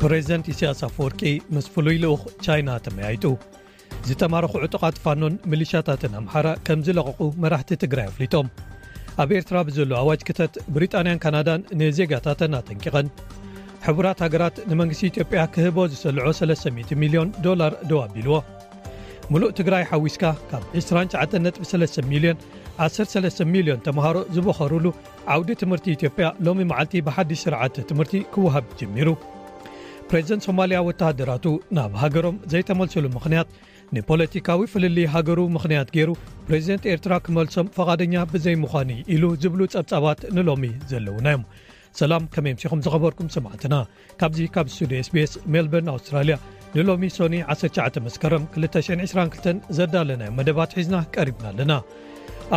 ፕሬዚደንት ኢስያስ ኣፍወርቂ ምስ ፍሉይ ልኡኽ ቻይና ተመያይጡ ዝተማረኹ ዕጡቓት ፋኖን ሚሊሻታትን ኣምሓራ ከም ዝለቕቑ መራሕቲ ትግራይ ኣፍሊጦም ኣብ ኤርትራ ብዘሎ ኣዋጅ ክተት ብሪጣንያን ካናዳን ንዜጋታተን ኣጠንቂቐን ሕቡራት ሃገራት ንመንግስቲ ኢትዮጵያ ክህቦ ዝሰልዖ 300 ሚልዮን ዶላር ደው ኣቢልዎ ምሉእ ትግራይ ሓዊስካ ካብ 29.3 ሚልዮን 13 ሚልዮን ተምሃሮ ዝበኸርሉ ዓውዲ ትምህርቲ ኢትዮጵያ ሎሚ መዓልቲ ብሓድሽ ስርዓት ትምህርቲ ክወሃብ ጀሚሩ ፕሬዚደንት ሶማልያ ወተሃደራቱ ናብ ሃገሮም ዘይተመልሱሉ ምኽንያት ንፖለቲካዊ ፍልል ሃገሩ ምኽንያት ገይሩ ፕሬዚደንት ኤርትራ ክመልሶም ፈቓደኛ ብዘይምዃኑ ኢሉ ዝብሉ ጸብጻባት ንሎሚ ዘለዉና እዮም ሰላም ከመይ ምሲኹም ዝኸበርኩም ሰማዕትና ካብዚ ካብ ስቱድዮ ስbs ሜልበርን ኣውስትራልያ ንሎሚ ሶኒ 19 መስከረም 222 ዘዳለናዮ መደባት ሒዝና ቀሪብና ኣለና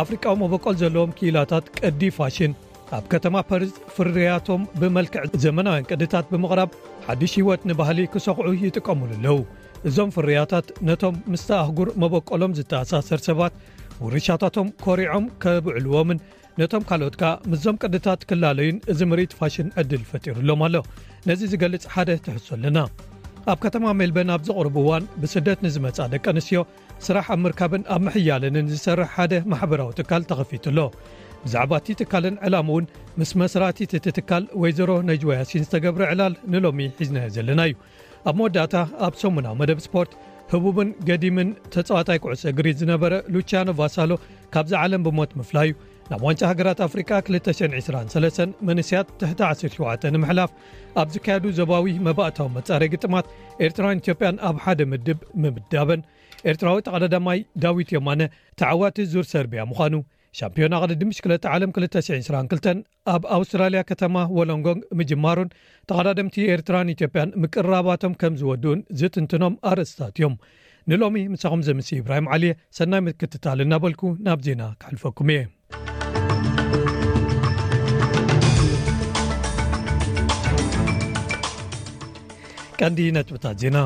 ኣፍሪቃዊ መበቆል ዘለዎም ክኢላታት ቅዲ ፋሽን ኣብ ከተማ ፐርዝ ፍርያቶም ብመልክዕ ዘመናውያን ቅድታት ብምቕራብ ሓድሽ ህይወት ንባህሊ ክሰቕዑ ይጥቀምሉ ኣለዉ እዞም ፍርያታት ነቶም ምስተ ኣህጉር መበቆሎም ዝተኣሳሰር ሰባት ውርሻታቶም ኮሪዖም ከብዕልዎምን ነቶም ካልኦት ከኣ ምስዞም ቅድታት ክላለዩን እዚ ምርኢት ፋሽን ዕድል ፈጢሩሎም ኣሎ ነዚ ዝገልጽ ሓደ ትሕሶ ኣለና ኣብ ከተማ ሜልበን ኣብ ዘቕርቡ እዋን ብስደት ንዝመጽኣ ደቂ ኣንስትዮ ስራሕ ኣብ ምርካብን ኣብ ምሕያለንን ዝሰርሕ ሓደ ማሕበራዊ ትካል ተኸፊቱ ኣሎ ብዛዕባ እቲ ትካልን ዕላም እውን ምስ መስራቲት እቲ ትካል ወይዘሮ ነጅዋያሲን ዝተገብረ ዕላል ንሎሚ ሒዝናዮ ዘለና እዩ ኣብ መወዳእታ ኣብ ሰሙናዊ መደብ ስፖርት ህቡብን ገዲምን ተጻዋታይ ኩዕሶ እግሪ ዝነበረ ሉችያኖ ቫሳሎ ካብዚ ዓለም ብሞት ምፍላዩ ናብ ዋንጫ ሃገራት ኣፍሪቃ 223 መንስያት ትሕቲ 17 ንምሕላፍ ኣብ ዝካየዱ ዘባዊ መባእታዊ መጻረይ ግጥማት ኤርትራን ኢትዮጵያን ኣብ ሓደ ምድብ ምምዳበን ኤርትራዊ ተቐዳዳማይ ዳዊት ዮማነ ተዓዋቲ ዙር ሰርቢያ ምዃኑ ሻምፒዮና ቅድዲ ምሽክለቲ ዓለም 222 ኣብ ኣውስትራልያ ከተማ ወሎንጎንግ ምጅማሩን ተቐዳደምቲ ኤርትራን ኢትዮጵያን ምቅርራባቶም ከም ዝወድኡን ዝትንትኖም ኣርእስታት እዮም ንሎሚ ምሳኹም ዘምስ ኢብራሂም ዓሊየ ሰናይ ምክትታል እናበልኩ ናብ ዜና ክሕልፈኩም እየ ቀንዲ ነጥብታት ዜና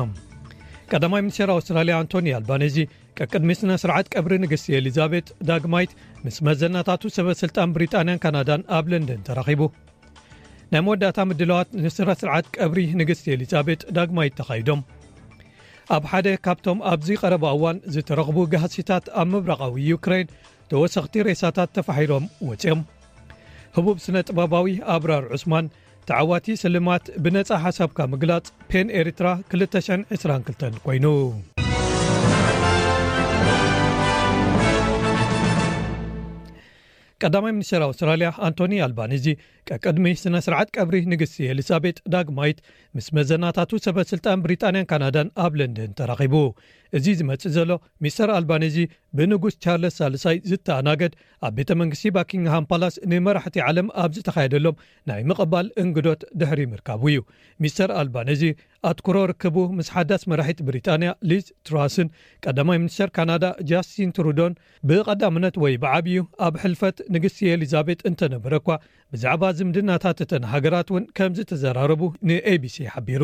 ቀዳማይ ሚኒስቴር ኣውስትራልያ ኣንቶኒ ኣልባነዚ ቀቅድሚ ስነ ስርዓት ቀብሪ ንግስቲ ኤሊዛቤት ዳግማይት ምስ መዘናታቱ ሰበ ስልጣን ብሪጣንያን ካናዳን ኣብ ለንደን ተራኺቡ ናይ መወዳእታ ምድለዋት ንስረ ስርዓት ቀብሪ ንግስቲ ኤሊዛቤት ዳግማይ ተኻይዶም ኣብ ሓደ ካብቶም ኣብዚ ቀረባ እዋን ዝተረኽቡ ጋህሲታት ኣብ ምብራቓዊ ዩክራይን ተወሰኽቲ ሬሳታት ተፋሒሮም ወፅኦም ህቡብ ስነ ጥበባዊ ኣብራር ዑስማን ተዓዋቲ ስልማት ብነጻ ሓሳብካ ምግላጽ ፔን ኤሪትራ ክልተሸን ዕስራን ክልተን ኮይኑ ቀዳማይ ሚኒስትር ኣውስትራልያ ኣንቶኒ ኣልባኒዚ ቀቅድሚ ስነ ስርዓት ቀብሪ ንግስቲ ኤሊዛቤት ዳግማይት ምስ መዘናታቱ ሰበስልጣን ብሪጣንያን ካናዳን ኣብ ለንደን ተራኺቡ እዚ ዝመጽእ ዘሎ ሚስተር ኣልባኒዚ ብንጉስ ቻርለስ ሳልሳይ ዝተኣናገድ ኣብ ቤተ መንግስቲ ባኪንግሃም ፓላስ ንመራሕቲ ዓለም ኣብ ዝተኻየደሎም ናይ ምቐባል እንግዶት ድሕሪ ምርካቡ እዩ። ሚስተር ኣልባነዚ ኣትኩሮ ርክቡ ምስ ሓዳስ መራሒት ብሪጣንያ ሊዝ ትራስን ቀዳማይ ሚኒስተር ካናዳ ጃስቲን ትሩዶን ብቐዳምነት ወይ ብዓብዩ ኣብ ሕልፈት ንግስቲ ኤሊዛቤጥ እንተነበረ'ኳ ብዛዕባ ዝምድናታት እተን ሃገራት'ውን ከምዝተዘራረቡ ንኤቢሲ ሓቢሩ።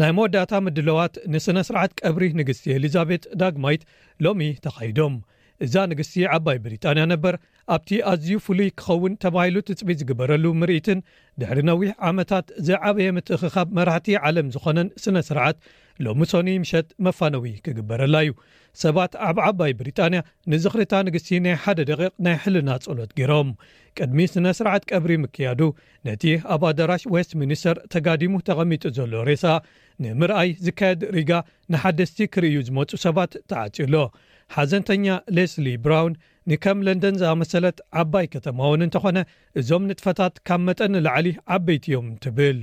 ናይ መወዳእታ ምድለዋት ንስነ ስርዓት ቀብሪ ንግስቲ ኤሊዛቤት ዳግማይት ሎሚ ተኻይዶም እዛ ንግስቲ ዓባይ ብሪጣንያ ነበር ኣብቲ ኣዝዩ ፍሉይ ክኸውን ተባሂሉ ትፅቢት ዝግበረሉ ምርኢትን ድሕሪ ነዊሕ ዓመታት ዝዓበየ ምትእኽኻብ መራሕቲ ዓለም ዝኾነን ስነ ስርዓት ሎሚ ሶኑይ ምሸት መፋነዊ ክግበረላ እዩ ሰባት ኣብ ዓባይ ብሪጣንያ ንዝኽሪታ ንግስቲ ናይ ሓደ ደቂቕ ናይ ሕልና ጸሎት ገይሮም ቅድሚ ስነ ስርዓት ቀብሪ ምክያዱ ነቲ ኣብ ኣዳራሽ ዌስት ሚኒስተር ተጋዲሙ ተቐሚጡ ዘሎ ሬሳ ንምርኣይ ዝካየድ ሪጋ ንሓደስቲ ክርእዩ ዝመጹ ሰባት ተዓጽዩ ኣሎ። ሓዘንተኛ ሌስሊ ብራውን ንከም ለንደን ዝኣመሰለት ዓባይ ከተማ'ውን እንተኾነ እዞም ንጥፈታት ካብ መጠን ንላዕሊ ዓበይቲ እዮም ትብል።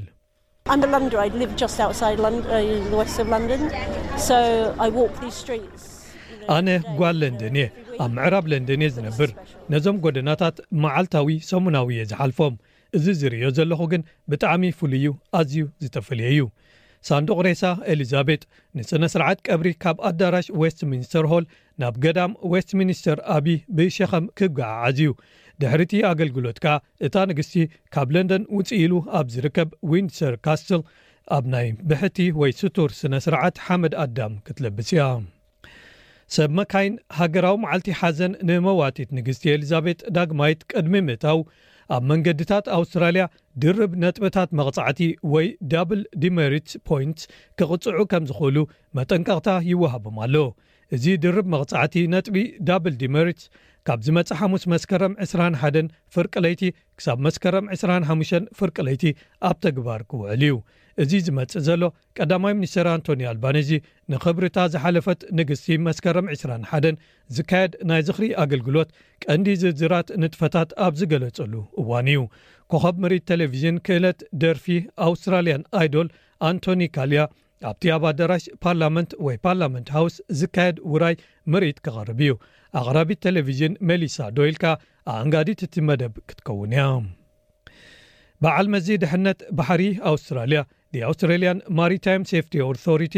ኣነ ጓል ለንደን እየ ኣብ ምዕራብ ለንደን እየ ዝነብር ነዞም ጎደናታት መዓልታዊ ሰሙናዊ እየ ዝሓልፎም እዚ ዝርእዮ ዘለኹ ግን ብጣዕሚ ፍሉይ እዩ ኣዝዩ ዝተፈለየ እዩ ሳንዱቕ ሬሳ ኤሊዛቤጥ ንስነ ስርዓት ቀብሪ ካብ ኣዳራሽ ዌስት ሚኒስተር ሆል ናብ ገዳም ዌስት ሚኒስተር ኣብዪ ብሸኸም ክገዓዓዝ እዩ ድሕሪቲ ኣገልግሎት ከኣ እታ ንግስቲ ካብ ለንደን ውጽእ ኢሉ ኣብ ዝርከብ ዊንድሰር ካስትል ኣብ ናይ ብሕቲ ወይ ስቱር ስነ ስርዓት ሓመድ ኣዳም ክትለብስ እያ። ሰብ መካይን ሃገራዊ መዓልቲ ሓዘን ንመዋቲት ንግስቲ ኤሊዛቤጥ ዳግማይት ቅድሚ ምእታው ኣብ መንገድታት ኣውስትራልያ ድርብ ነጥብታት መቕጻዕቲ ወይ ዳብል ዲሜሪት ፖይንት ክቕጽዑ ከም ዝኽእሉ መጠንቀቕታ ይወሃቦም ኣሎ። እዚ ድርብ መቕጻዕቲ ነጥቢ፣ Double Demerits፣ ካብ ዝመጽእ ሓሙስ መስከረም ዕስራን ሓደን ፍርቂ ለይቲ ክሳብ መስከረም ዕስራን ሓሙሸን ፍርቂ ለይቲ ኣብ ተግባር ክውዕል እዩ። እዚ ዝመጽእ ዘሎ ቀዳማይ ሚኒስተር ኣንቶንዮ ኣልባነዚ ንኽብሪ እታ ዝሓለፈት ንግስቲ መስከረም ዕስራን ሓደን ዝካየድ ናይ ዝኽሪ ኣገልግሎት ቀንዲ ዝርዝራት ንጥፈታት ኣብ ዝገለጸሉ እዋን እዩ። ኮኸብ ምርኢት ተለቪዥን ክእለት ደርፊ ኣውስትራልያን ኣይዶል ኣንቶኒ ካልያ ኣብቲ ኣብ ኣዳራሽ ፓርላመንት ወይ ፓርላመንት ሃውስ ዝካየድ ውራይ ምርኢት ክቐርብ እዩ ኣቕራቢት ቴሌቭዥን ሜሊሳ ዶይልካ ኣኣንጋዲት እቲ መደብ ክትከውን እያ በዓል መዚ ድሕነት ባሕሪ ኣውስትራልያ ኣውስትራልያን ማሪታይም ሴፍቲ ኦርቶሪቲ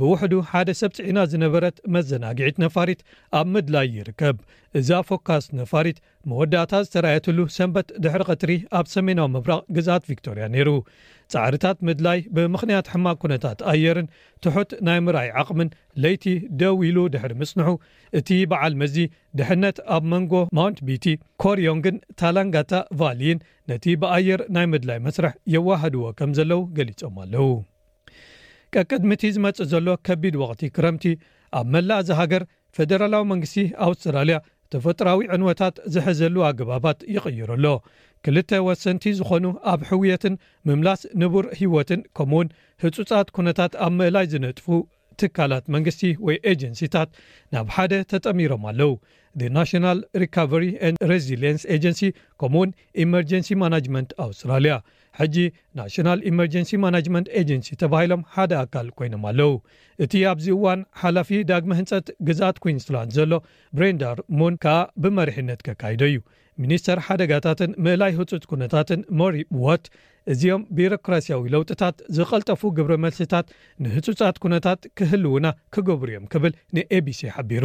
ብውሕዱ ሓደ ሰብ ፅዒና ዝነበረት መዘናግዒት ነፋሪት ኣብ ምድላይ ይርከብ እዛ ፎካስ ነፋሪት መወዳእታ ዝተራእየትሉ ሰንበት ድሕሪ ቐትሪ ኣብ ሰሜናዊ ምብራቕ ግዝኣት ቪክቶርያ ነይሩ። ጻዕርታት ምድላይ ብምኽንያት ሕማቕ ኩነታት ኣየርን ትሑት ናይ ምርኣይ ዓቕምን ለይቲ ደው ኢሉ ድሕሪ ምጽንሑ፣ እቲ በዓል መዚ ድሕነት ኣብ መንጎ ማውንት ቢቲ፣ ኮርዮንግን ታላንጋታ ቫሊን ነቲ ብኣየር ናይ ምድላይ መስርሕ የወሃህድዎ ከም ዘለዉ ገሊጾም ኣለዉ። ቀቅድሚ እቲ ዝመጽእ ዘሎ ከቢድ ወቕቲ ክረምቲ ኣብ መላእ እዛ ሃገር፣ ፈደራላዊ መንግስቲ ኣውስትራልያ ተፈጥሮኣዊ ዕንወታት ዝሕዘሉ ኣገባባት ይቕይሮ ኣሎ። ክልተ ወሰንቲ ዝኾኑ ኣብ ሕውየትን ምምላስ ንቡር ህይወትን ከምኡ'ውን ህጹጻት ኩነታት ኣብ ምእላይ ዝነጥፉ ትካላት መንግስቲ ወይ ኤጀንሲታት ናብ ሓደ ተጠሚሮም ኣለዉ፣ The National Recovery and Resilience Agency ከምኡ'ውን Emergency Management Australia። ሕጂ ናሽናል ኢመርጀንሲ ማናጅመንት ኤጀንሲ ተባሂሎም ሓደ ኣካል ኮይኖም ኣለው። እቲ ኣብዚ እዋን ሓላፊ ዳግመ ህንፀት ግዝኣት ኲንስላንድ ዘሎ ብሬንዳር ሙን ከኣ ብመሪሕነት ከካይዶ እዩ። ሚኒስተር ሓደጋታትን ምእላይ ህፁፅ ኩነታትን ሞሪ ዋት እዚኦም ቢሮክራስያዊ ለውጥታት ዝቐልጠፉ ግብረ መልስታት ንህፁፃት ኩነታት ክህልዉና ክገብሩ እዮም ክብል ንኤቢሲ ሓቢሩ።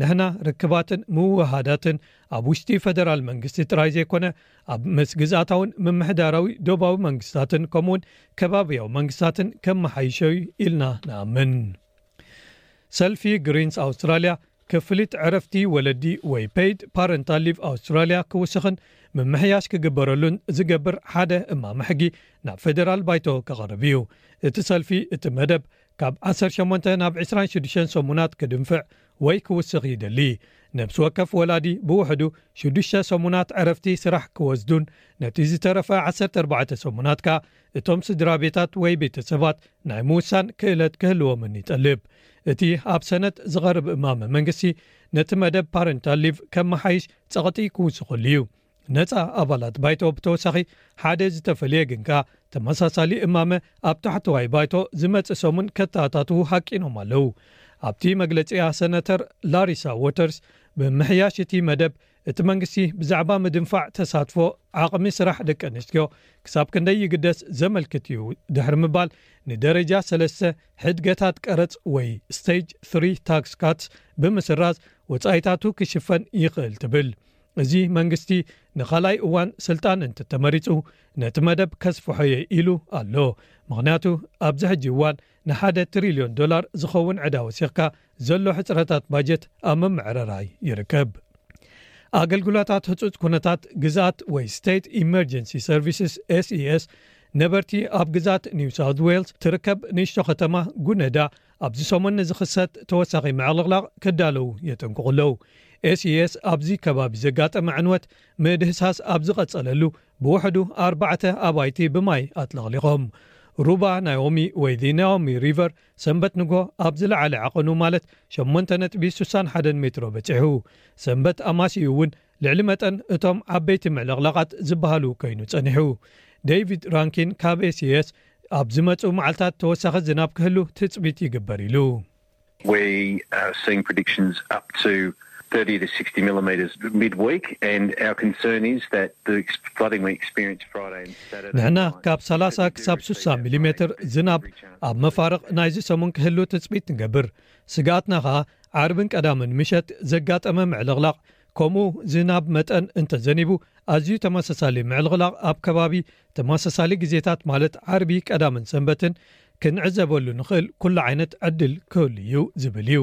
ንሕና ርክባትን ምውህሃዳትን ኣብ ውሽጢ ፈደራል መንግስቲ ጥራይ ዘይኮነ ኣብ ምስ ግዝኣታውን ምምሕዳራዊ ዶባዊ መንግስታትን ከምኡውን ከባብያዊ መንግስታትን ከመሓይሾ እዩ ኢልና ንኣምን። ሰልፊ ግሪንስ ኣውስትራልያ ክፍሊት ዕረፍቲ ወለዲ ወይ ፔይድ ፓረንታል ሊቭ ኣውስትራልያ ክውስኽን ምምሕያሽ ክግበረሉን ዝገብር ሓደ እማመ ሕጊ ናብ ፈደራል ባይቶ ከቕርብ እዩ። እቲ ሰልፊ እቲ መደብ ካብ ዓሰርተ ሸሞንተ ናብ ዕስራን ሽዱሽተን ሰሙናት ክድንፍዕ ወይ ክውስኽ ይደሊ። ነብሲ ወከፍ ወላዲ ብውሕዱ ሽዱሽተ ሰሙናት ዕረፍቲ ስራሕ ክወስዱን ነቲ ዝተረፈ ዓሰርተ ኣርባዕተ ሰሙናት ከኣ እቶም ስድራቤታት ወይ ቤተሰባት ናይ ምውሳን ክእለት ክህልዎምን ይጠልብ። እቲ ኣብ ሰነድ ዝቐርብ እማመ መንግስቲ ነቲ መደብ ፓረንታል ሊቭ ከመሓይሽ ጸቕጢ ክውስኸሉ እዩ። ነፃ ኣባላት ባይቶ ብተወሳኺ ሓደ ዝተፈለየ ግን ከኣ ተመሳሳሊ እማመ ኣብ ታሕተዋይ ባይቶ ዝመፅእ ሰሙን ከተኣታትዉ ሃቂኖም ኣለዉ። ኣብቲ መግለፂኣ ሰነተር ላሪሳ ዎተርስ ብምምሕያሽ እቲ መደብ እቲ መንግስቲ ብዛዕባ ምድንፋዕ ተሳትፎ ዓቕሚ ስራሕ ደቂ ኣንስትዮ ክሳብ ክንደይ ይግደስ ዘመልክት እዩ ድሕሪ ምባል ንደረጃ ሰለስተ ሕድገታት ቀረፅ ወይ ስቴጅ ትሪ ታክስ ካትስ ብምስራዝ ወፃኢታቱ ክሽፈን ይኽእል ትብል። እዚ መንግስቲ ንኻልኣይ እዋን ስልጣን እንትተመሪፁ ነቲ መደብ ከስፍሖየ ኢሉ ኣሎ ምኽንያቱ ኣብዚ ሕጂ እዋን ንሓደ ትሪልዮን ዶላር ዝኸውን ዕዳ ወሲኽካ ዘሎ ሕፅረታት ባጀት ኣብ ምምዕርራይ ይርከብ ኣገልግሎታት ህፁፅ ኩነታት ግዝኣት ወይ ስቴት ኢመርጀንሲ ሰርቪስስ ኤስስ ነበርቲ ኣብ ግዝኣት ኒው ሳውት ዌልስ ትርከብ ንእሽቶ ከተማ ጉነዳ ኣብዚ ሰሙን ንዝኽሰት ተወሳኺ ምዕልቕላቕ ከዳለዉ የጠንቅቑ ኣለዉ። ኤስኢኤስ ኣብዚ ከባቢ ዘጋጠመ ዕንወት ምድህሳስ ኣብ ዝቐጸለሉ ብውሕዱ ኣርባዕተ ኣባይቲ ብማይ ኣጥለቕሊቖም። ሩባ ናኦሚ ወይ The Naomi River ሰንበት ንግሆ ኣብ ዝለዓለ ዓቐኑ ማለት ሸሞንተ ነጥቢ ስሳን ሓደን ሜትሮ በጺሑ። ሰንበት ኣማስይኡ እውን ልዕሊ መጠን እቶም ዓበይቲ ምዕልቕላቓት ዝበሃሉ ኰይኑ ጸኒሑ። ደይቪድ ራንኪን ካብ ኤስኤስ፣ ኣብ ዝመጽኡ መዓልታት ተወሳኺ ዝናብ ክህሉ ትጽቢት ይግበር ኢሉ። ንሕና ካብ ሰላሳ ክሳብ ስሳ ሚሊሜተር ዝናብ ኣብ መፋርቕ ናይዚ ሰሙን ክህሉ ትጽቢት ንገብር። ስግኣትና ከኣ ዓርብን ቀዳምን ምሸት ዘጋጠመ ምዕልቕላቕ ከምኡ ዝናብ መጠን እንተዘኒቡ ኣዝዩ ተመሳሳሊ ምዕልቕላቕ ኣብ ከባቢ ተመሳሳሊ ግዜታት ማለት ዓርቢ ቀዳምን ሰንበትን ክንዕዘበሉ ንኽእል ኩሉ ዓይነት ዕድል ክህሉ እዩ ዝብል እዩ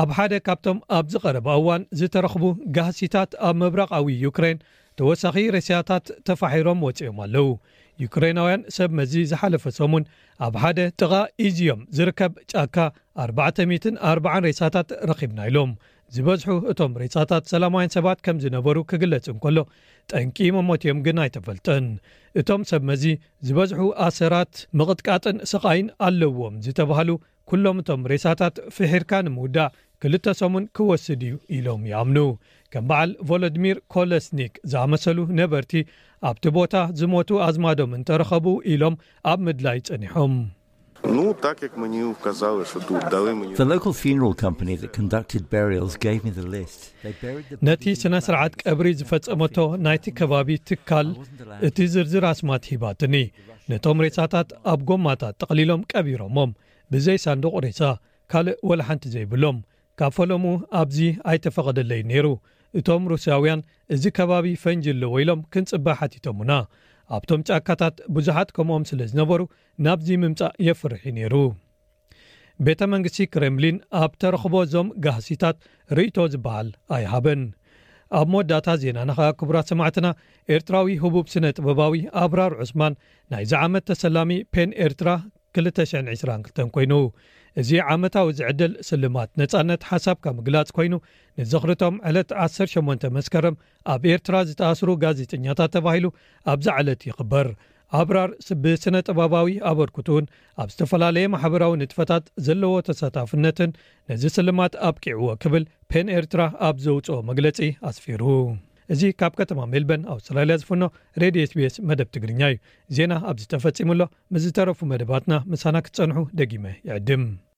ኣብ ሓደ ካብቶም ኣብዚ ቀረባ እዋን ዝተረኽቡ ጋህሲታት ኣብ ምብራቓዊ ዩክሬን ተወሳኺ ሬሳታት ተፋሒሮም ወጺኦም ኣለዉ። ዩክሬናውያን ሰብ መዚ ዝሓለፈ ሰሙን ኣብ ሓደ ጥቓ ኢዝዩም ዝርከብ ጫካ ኣርባዕተ ሚእትን ኣርባዓን ሬሳታት ረኺብና ኢሎም። ዝበዝሑ እቶም ሬሳታት ሰላማውያን ሰባት ከም ዝነበሩ ክግለጽ እንከሎ ጠንቂ መሞትዮም ግን ኣይተፈልጠን። እቶም ሰብ መዚ ዝበዝሑ ኣሰራት ምቕጥቃጥን ስቓይን ኣለዎም ዝተባህሉ ኩሎም እቶም ሬሳታት ፍሒርካ ንምውዳእ ክልተ ሰሙን ክወስድ እዩ ኢሎም ይኣምኑ። ከም በዓል ቮሎድሚር ኮለስኒክ ዝኣመሰሉ ነበርቲ ኣብቲ ቦታ ዝሞቱ ኣዝማዶም እንተረኸቡ ኢሎም ኣብ ምድላይ ጸኒሖም። ነቲ ስነ-ስርዓት ቀብሪ ዝፈጸመቶ ናይቲ ከባቢ ትካል እቲ ዝርዝር ኣስማት ሂባትኒ። ነቶም ሬሳታት ኣብ ጎማታት ጠቕሊሎም ቀቢሮሞም ብዘይ ሳንዱቕ ሬሳ ካልእ ወላ ሓንቲ ዘይብሎም ካብ ፈለምኡ ኣብዚ ኣይተፈቐደለይን ነይሩ እቶም ሩስያውያን እዚ ከባቢ ፈንጂ ኣለዎ ኢሎም ክንጽበ ሓቲቶሙና ኣብቶም ጫካታት ብዙሓት ከምኦም ስለ ዝነበሩ ናብዚ ምምጻእ የፍርሕ እዩ ነይሩ ቤተ መንግስቲ ክረምሊን ኣብ ተረኽቦ እዞም ጋህሲታት ርእይቶ ዝበሃል ኣይሃበን። ኣብ መወዳእታ ዜናና ከኣ ክቡራት ሰማዕትና ኤርትራዊ ህቡብ ስነ ጥበባዊ ኣብራር ዑስማን ናይዚ ዓመት ተሰላሚ ፔን ኤርትራ 222 ኮይኑ እዚ ዓመታዊ ዝዕድል ስልማት ነጻነት ሓሳብካ ምግላጽ ኮይኑ ንዘኽርቶም ዕለት 18 መስከረም ኣብ ኤርትራ ዝተኣስሩ ጋዜጠኛታት ተባሂሉ ኣብዛ ዕለት ይኽበር ኣብራር ብስነ ጥበባዊ ኣበርክትኡን ኣብ ዝተፈላለየ ማሕበራዊ ንጥፈታት ዘለዎ ተሳታፍነትን ነዚ ስልማት ኣብቂዕዎ ክብል ፔን ኤርትራ ኣብ ዘውጽኦ መግለጺ ኣስፊሩ። እዚ ካብ ከተማ ሜልበን ኣውስትራልያ ዝፍኖ ሬድዮ ኤስቢኤስ መደብ ትግርኛ እዩ። ዜና ኣብዚ ተፈጺሙ ኣሎ። ምስ ዝተረፉ መደባትና ምሳና ክትጸንሑ ደጊመ ይዕድም።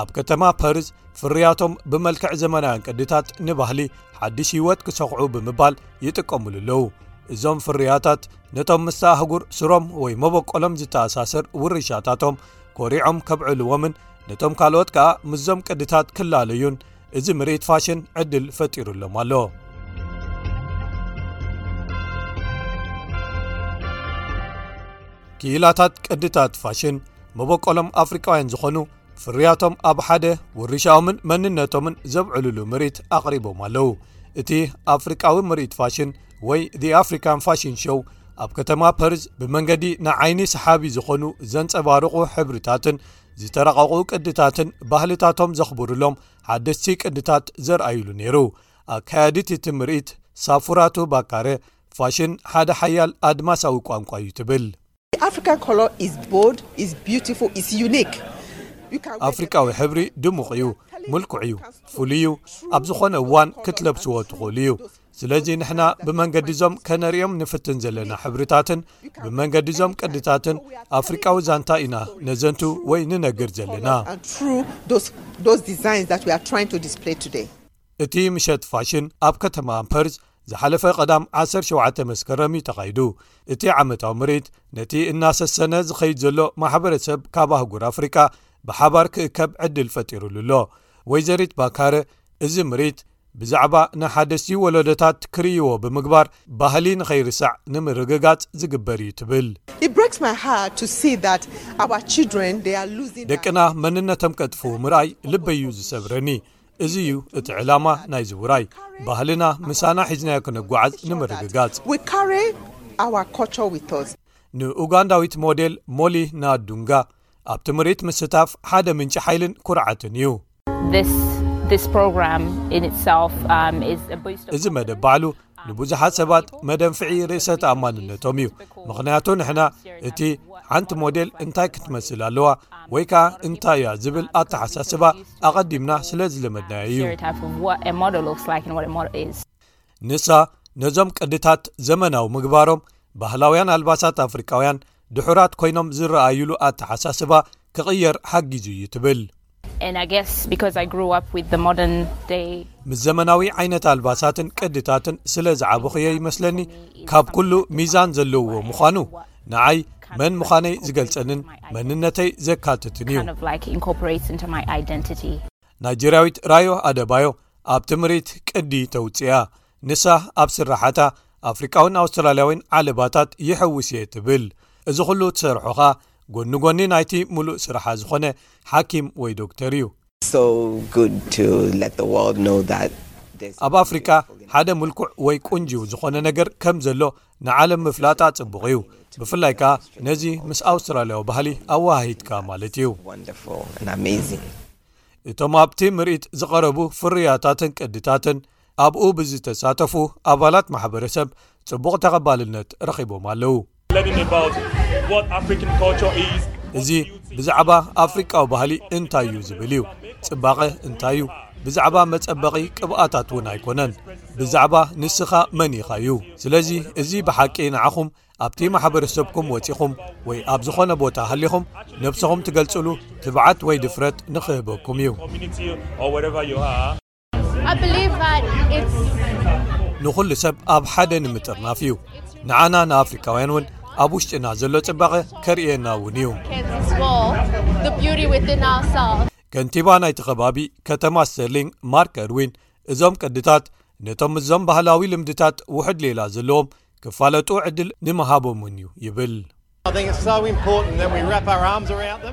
ኣብ ከተማ ፐርዝ ፍርያቶም ብመልክዕ ዘመናውያን ቅድታት ንባህሊ ሓድሽ ህይወት ክሰኹዑ ብምባል ይጥቀምሉ ኣለዉ እዞም ፍርያታት ነቶም ምስ ኣህጉር ስሮም ወይ መበቆሎም ዝተኣሳሰር ውርሻታቶም ኮሪዖም ከብዕልዎምን ነቶም ካልኦት ከኣ ምስዞም ቅድታት ክላለዩን እዚ ምርኢት ፋሽን ዕድል ፈጢሩሎም ኣሎ። ክኢላታት ቅድታት ፋሽን መበቆሎም ኣፍሪቃውያን ዝኾኑ ፍርያቶም ኣብ ሓደ ውርሻኦምን መንነቶምን ዘብዕሉሉ ምርኢት ኣቕሪቦም ኣለዉ እቲ ኣፍሪቃዊ ምርኢት ፋሽን ወይ ዚ ኣፍሪካን ፋሽን ሾው ኣብ ከተማ ፐርዝ ብመንገዲ ንዓይኒ ሰሓቢ ዝኾኑ ዘንፀባርቑ ሕብርታትን ዝተረቐቑ ቅድታትን ባህልታቶም ዘኽብሩሎም ሓደስቲ ቅድታት ዘርኣዩሉ ነይሩ ኣካያዲት እቲ ምርኢት ሳፉራቱ ባካረ ፋሽን ሓደ ሓያል ኣድማሳዊ ቋንቋ እዩ ትብል ኣፍሪቃዊ ሕብሪ ድሙቕ እዩ ምልኩዕ እዩ ፍሉይ እዩ ኣብ ዝኾነ እዋን ክትለብስዎ ትኽእሉ እዩ ስለዚ ንሕና ብመንገዲ እዞም ከነርእዮም ንፍትን ዘለና ሕብርታትን ብመንገዲ እዞም ቅድታትን ኣፍሪቃዊ ዛንታ ኢና ነዘንቱ ወይ ንነግር ዘለና። እቲ ምሸት ፋሽን ኣብ ከተማ ፐርዝ ዝሓለፈ ቀዳም 17 መስከረም እዩ ተኻይዱ እቲ ዓመታዊ ምርኢት ነቲ እናሰሰነ ዝኸይድ ዘሎ ማሕበረሰብ ካብ ኣህጉር ኣፍሪቃ ብሓባር ክእከብ ዕድል ፈጢሩሉ ኣሎ ወይዘሪት ባካረ እዚ ምርኢት ብዛዕባ ንሓደስቲ ወለዶታት ክርእይዎ ብምግባር ባህሊ ንኸይርሳዕ ንምርግጋፅ ዝግበር እዩ ትብል። ደቅና መንነቶም ከጥፍኡ ምርኣይ ልበይ እዩ ዝሰብረኒ። እዚ እዩ እቲ ዕላማ ናይዚ ውራይ፣ ባህልና ምሳና ሒዝናዮ ክነጓዓዝ ንምርግጋፅ። ንኡጋንዳዊት ሞዴል ሞሊ ናዱንጋ፣ ኣብቲ ምርኢት ምስታፍ ሓደ ምንጪ ሓይልን ኩርዓትን እዩ። እዚ መደብ ባዕሉ ንብዙሓት ሰባት መደንፍዒ ርእሰ ተኣማንነቶም እዩ ምኽንያቱ ንሕና እቲ ሓንቲ ሞዴል እንታይ ክትመስል ኣለዋ ወይ ከኣ እንታይ እያ ዝብል ኣተሓሳስባ ኣቐዲምና ስለ ዝለመድናዮ እዩ ንሳ ነዞም ቅድታት ዘመናዊ ምግባሮም ባህላውያን ኣልባሳት ኣፍሪካውያን ድሑራት ኮይኖም ዝረኣዩሉ ኣተሓሳስባ ክቕየር ሓጊዙ እዩ ትብል። ምስ ዘመናዊ ዓይነት ኣልባሳትን ቅድታትን ስለ ዝዓበኹዮ ይመስለኒ ካብ ኩሉ ሚዛን ዘለውዎ ምዃኑ ንዓይ መን ምዃነይ ዝገልጸንን መንነተይ ዘካትትን እዩ። ናይጀርያዊት ራዮ ኣደባዮ ኣብቲ ምርኢት ቅዲ ተውጽእያ። ንሳ ኣብ ስራሓታ ኣፍሪቃዊን ኣውስትራልያዊን ዓለባታት ይሐውስ እየ ትብል እዚ ኩሉ ትሰርሖኻ ጎኒ ጎኒ ናይቲ ሙሉእ ስራሓ ዝኾነ ሓኪም ወይ ዶክተር እዩ ኣብ ኣፍሪቃ ሓደ ምልኩዕ ወይ ቁንጂው ዝኾነ ነገር ከም ዘሎ ንዓለም ምፍላጣ ጽቡቕ እዩ ብፍላይ ከኣ ነዚ ምስ ኣውስትራልያዊ ባህሊ ኣወሃሂትካ ማለት እዩ እቶም ኣብቲ ምርኢት ዝቐረቡ ፍርያታትን ቅድታትን ኣብኡ ብዝተሳተፉ ኣባላት ማሕበረሰብ ፅቡቕ ተቐባልነት ረኺቦም ኣለው። እዚ ብዛዕባ ኣፍሪቃዊ ባህሊ እንታይ እዩ ዝብል እዩ ፅባቐ እንታይ እዩ ብዛዕባ መፀበቒ ቅብኣታት እውን ኣይኮነን ብዛዕባ ንስኻ መን ኢኻ እዩ ስለዚ እዚ ብሓቂ ንዓኹም ኣብቲ ማሕበረሰብኩም ወፂኹም ወይ ኣብ ዝኾነ ቦታ ሃሊኹም ነብስኹም ትገልፅሉ ትብዓት ወይ ድፍረት ንኽህበኩም እዩ። ንዅሉ ሰብ ኣብ ሓደ ንምጥርናፍ እዩ ንዓና ንኣፍሪካውያን እውን ኣብ ውሽጢና ዘሎ ጽባቐ ከርእየና እውን እዩ ከንቲባ ናይቲ ኸባቢ ከተማ ስተርሊንግ ማርከርዊን እዞም ቅድታት ነቶም ምስዞም ባህላዊ ልምድታት ውሕድ ሌላ ዘለዎም ክፋለጡ ዕድል ንምሃቦምን እዩ ይብል።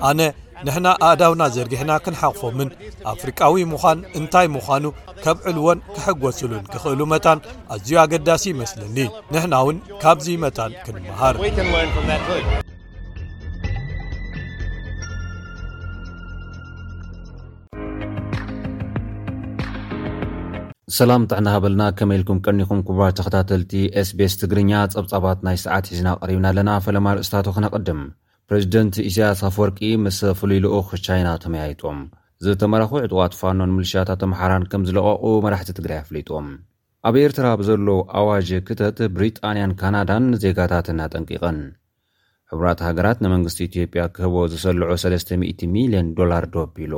ኣነ ንሕና ኣእዳውና ዘርጊሕና ክንሓቕፎምን ኣፍሪቃዊ ምዃን እንታይ ምዃኑ ከብዕልዎን ክሕጐስሉን ክኽእሉ መታን ኣዝዩ ኣገዳሲ ይመስለኒ ንሕና እውን ካብዚ መታን ክንምሃር ሰላም ጥዕና ሃበልና ከመይ ኢልኩም ቀኒኹም ክቡራት ተኸታተልቲ ኤስቤስ ትግርኛ ጸብጻባት ናይ ሰዓት ሒዝና ቀሪብና ኣለና ፈለማ ርእስታቱ ክነቐድም ፕሬዚደንት ኢሳያስ ኣፈወርቂ ምስ ፍሉይ ልኡኽ ቻይና ተመያይጦም ዝተመረኹ ዕጡቓት ፋኖን ምልሽያታት ኣምሓራን ከም ዝለቐቑ መራሕቲ ትግራይ ኣፍሊጦም ኣብ ኤርትራ ብዘሎ ኣዋጅ ክተት ብሪጣንያን ካናዳን ዜጋታትን ኣጠንቂቐን ሕቡራት ሃገራት ንመንግስቲ ኢትዮጵያ ክህቦ ዝሰልዖ ሰለስተ ሚእቲ ሚልዮን ዶላር ዶ ኣቢሎ?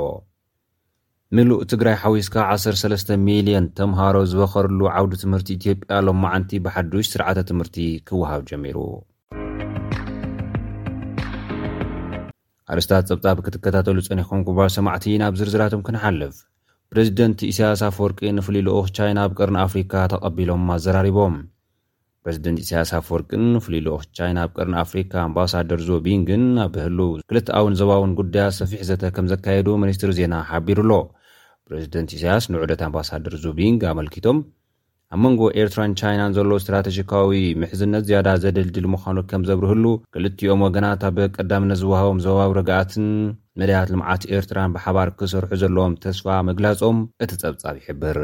ምሉእ ትግራይ ሓዊስካ ዓሰርተ ሰለስተ ሚልዮን ተምሃሮ ዝበኸርሉ ዓውዲ ትምህርቲ ኢትዮጵያ ሎማዓንቲ ብሓዱሽ ስርዓተ ትምህርቲ ክወሃብ ጀሚሩ። ኣርእስታት ጸብጻብ ክትከታተሉ ጸኒሕኩም ክቡራት ሰማዕቲ ናብ ዝርዝራቶም ክንሓልፍ። ፕረዚደንት ኢሳያስ ኣፈወርቂ ንፍሉይ ልኡኽ ቻይና ኣብ ቀርኒ ኣፍሪካ ተቐቢሎም ኣዘራሪቦም። ፕረዚደንት ኢሳያስ ኣፈወርቅን ፍሉይ ልኡኽ ቻይና ኣብ ቀርኒ ኣፍሪካ ኣምባሳደር ዞ ቢንግን ኣብ ህሉው ክልተኣውን ዞባውን ጉዳያት ሰፊሕ ዘተ ከምዘካየዱ ሚኒስትሪ ዜና ሓቢሩ'ሎ። ፕረዚደንት ኢሳያስ ንዑደት ኣምባሳደር ዞ ቢንግ ኣመልኪቶም ኣብ መንጎ ኤርትራን ቻይናን ዘሎ ስትራተጂካዊ ምሕዝነት ዝያዳ ዘደልድል ምዃኑ ከምዘብርህሉ ክልቲኦም ወገናት ኣብ ቀዳምነት ዝወሃቦም ዞባዊ ርግኣትን መዳያት ልምዓት ኤርትራን ብሓባር ክሰርሑ ዘለዎም ተስፋ ምግላጾም እቲ ጸብጻብ ይሕብር።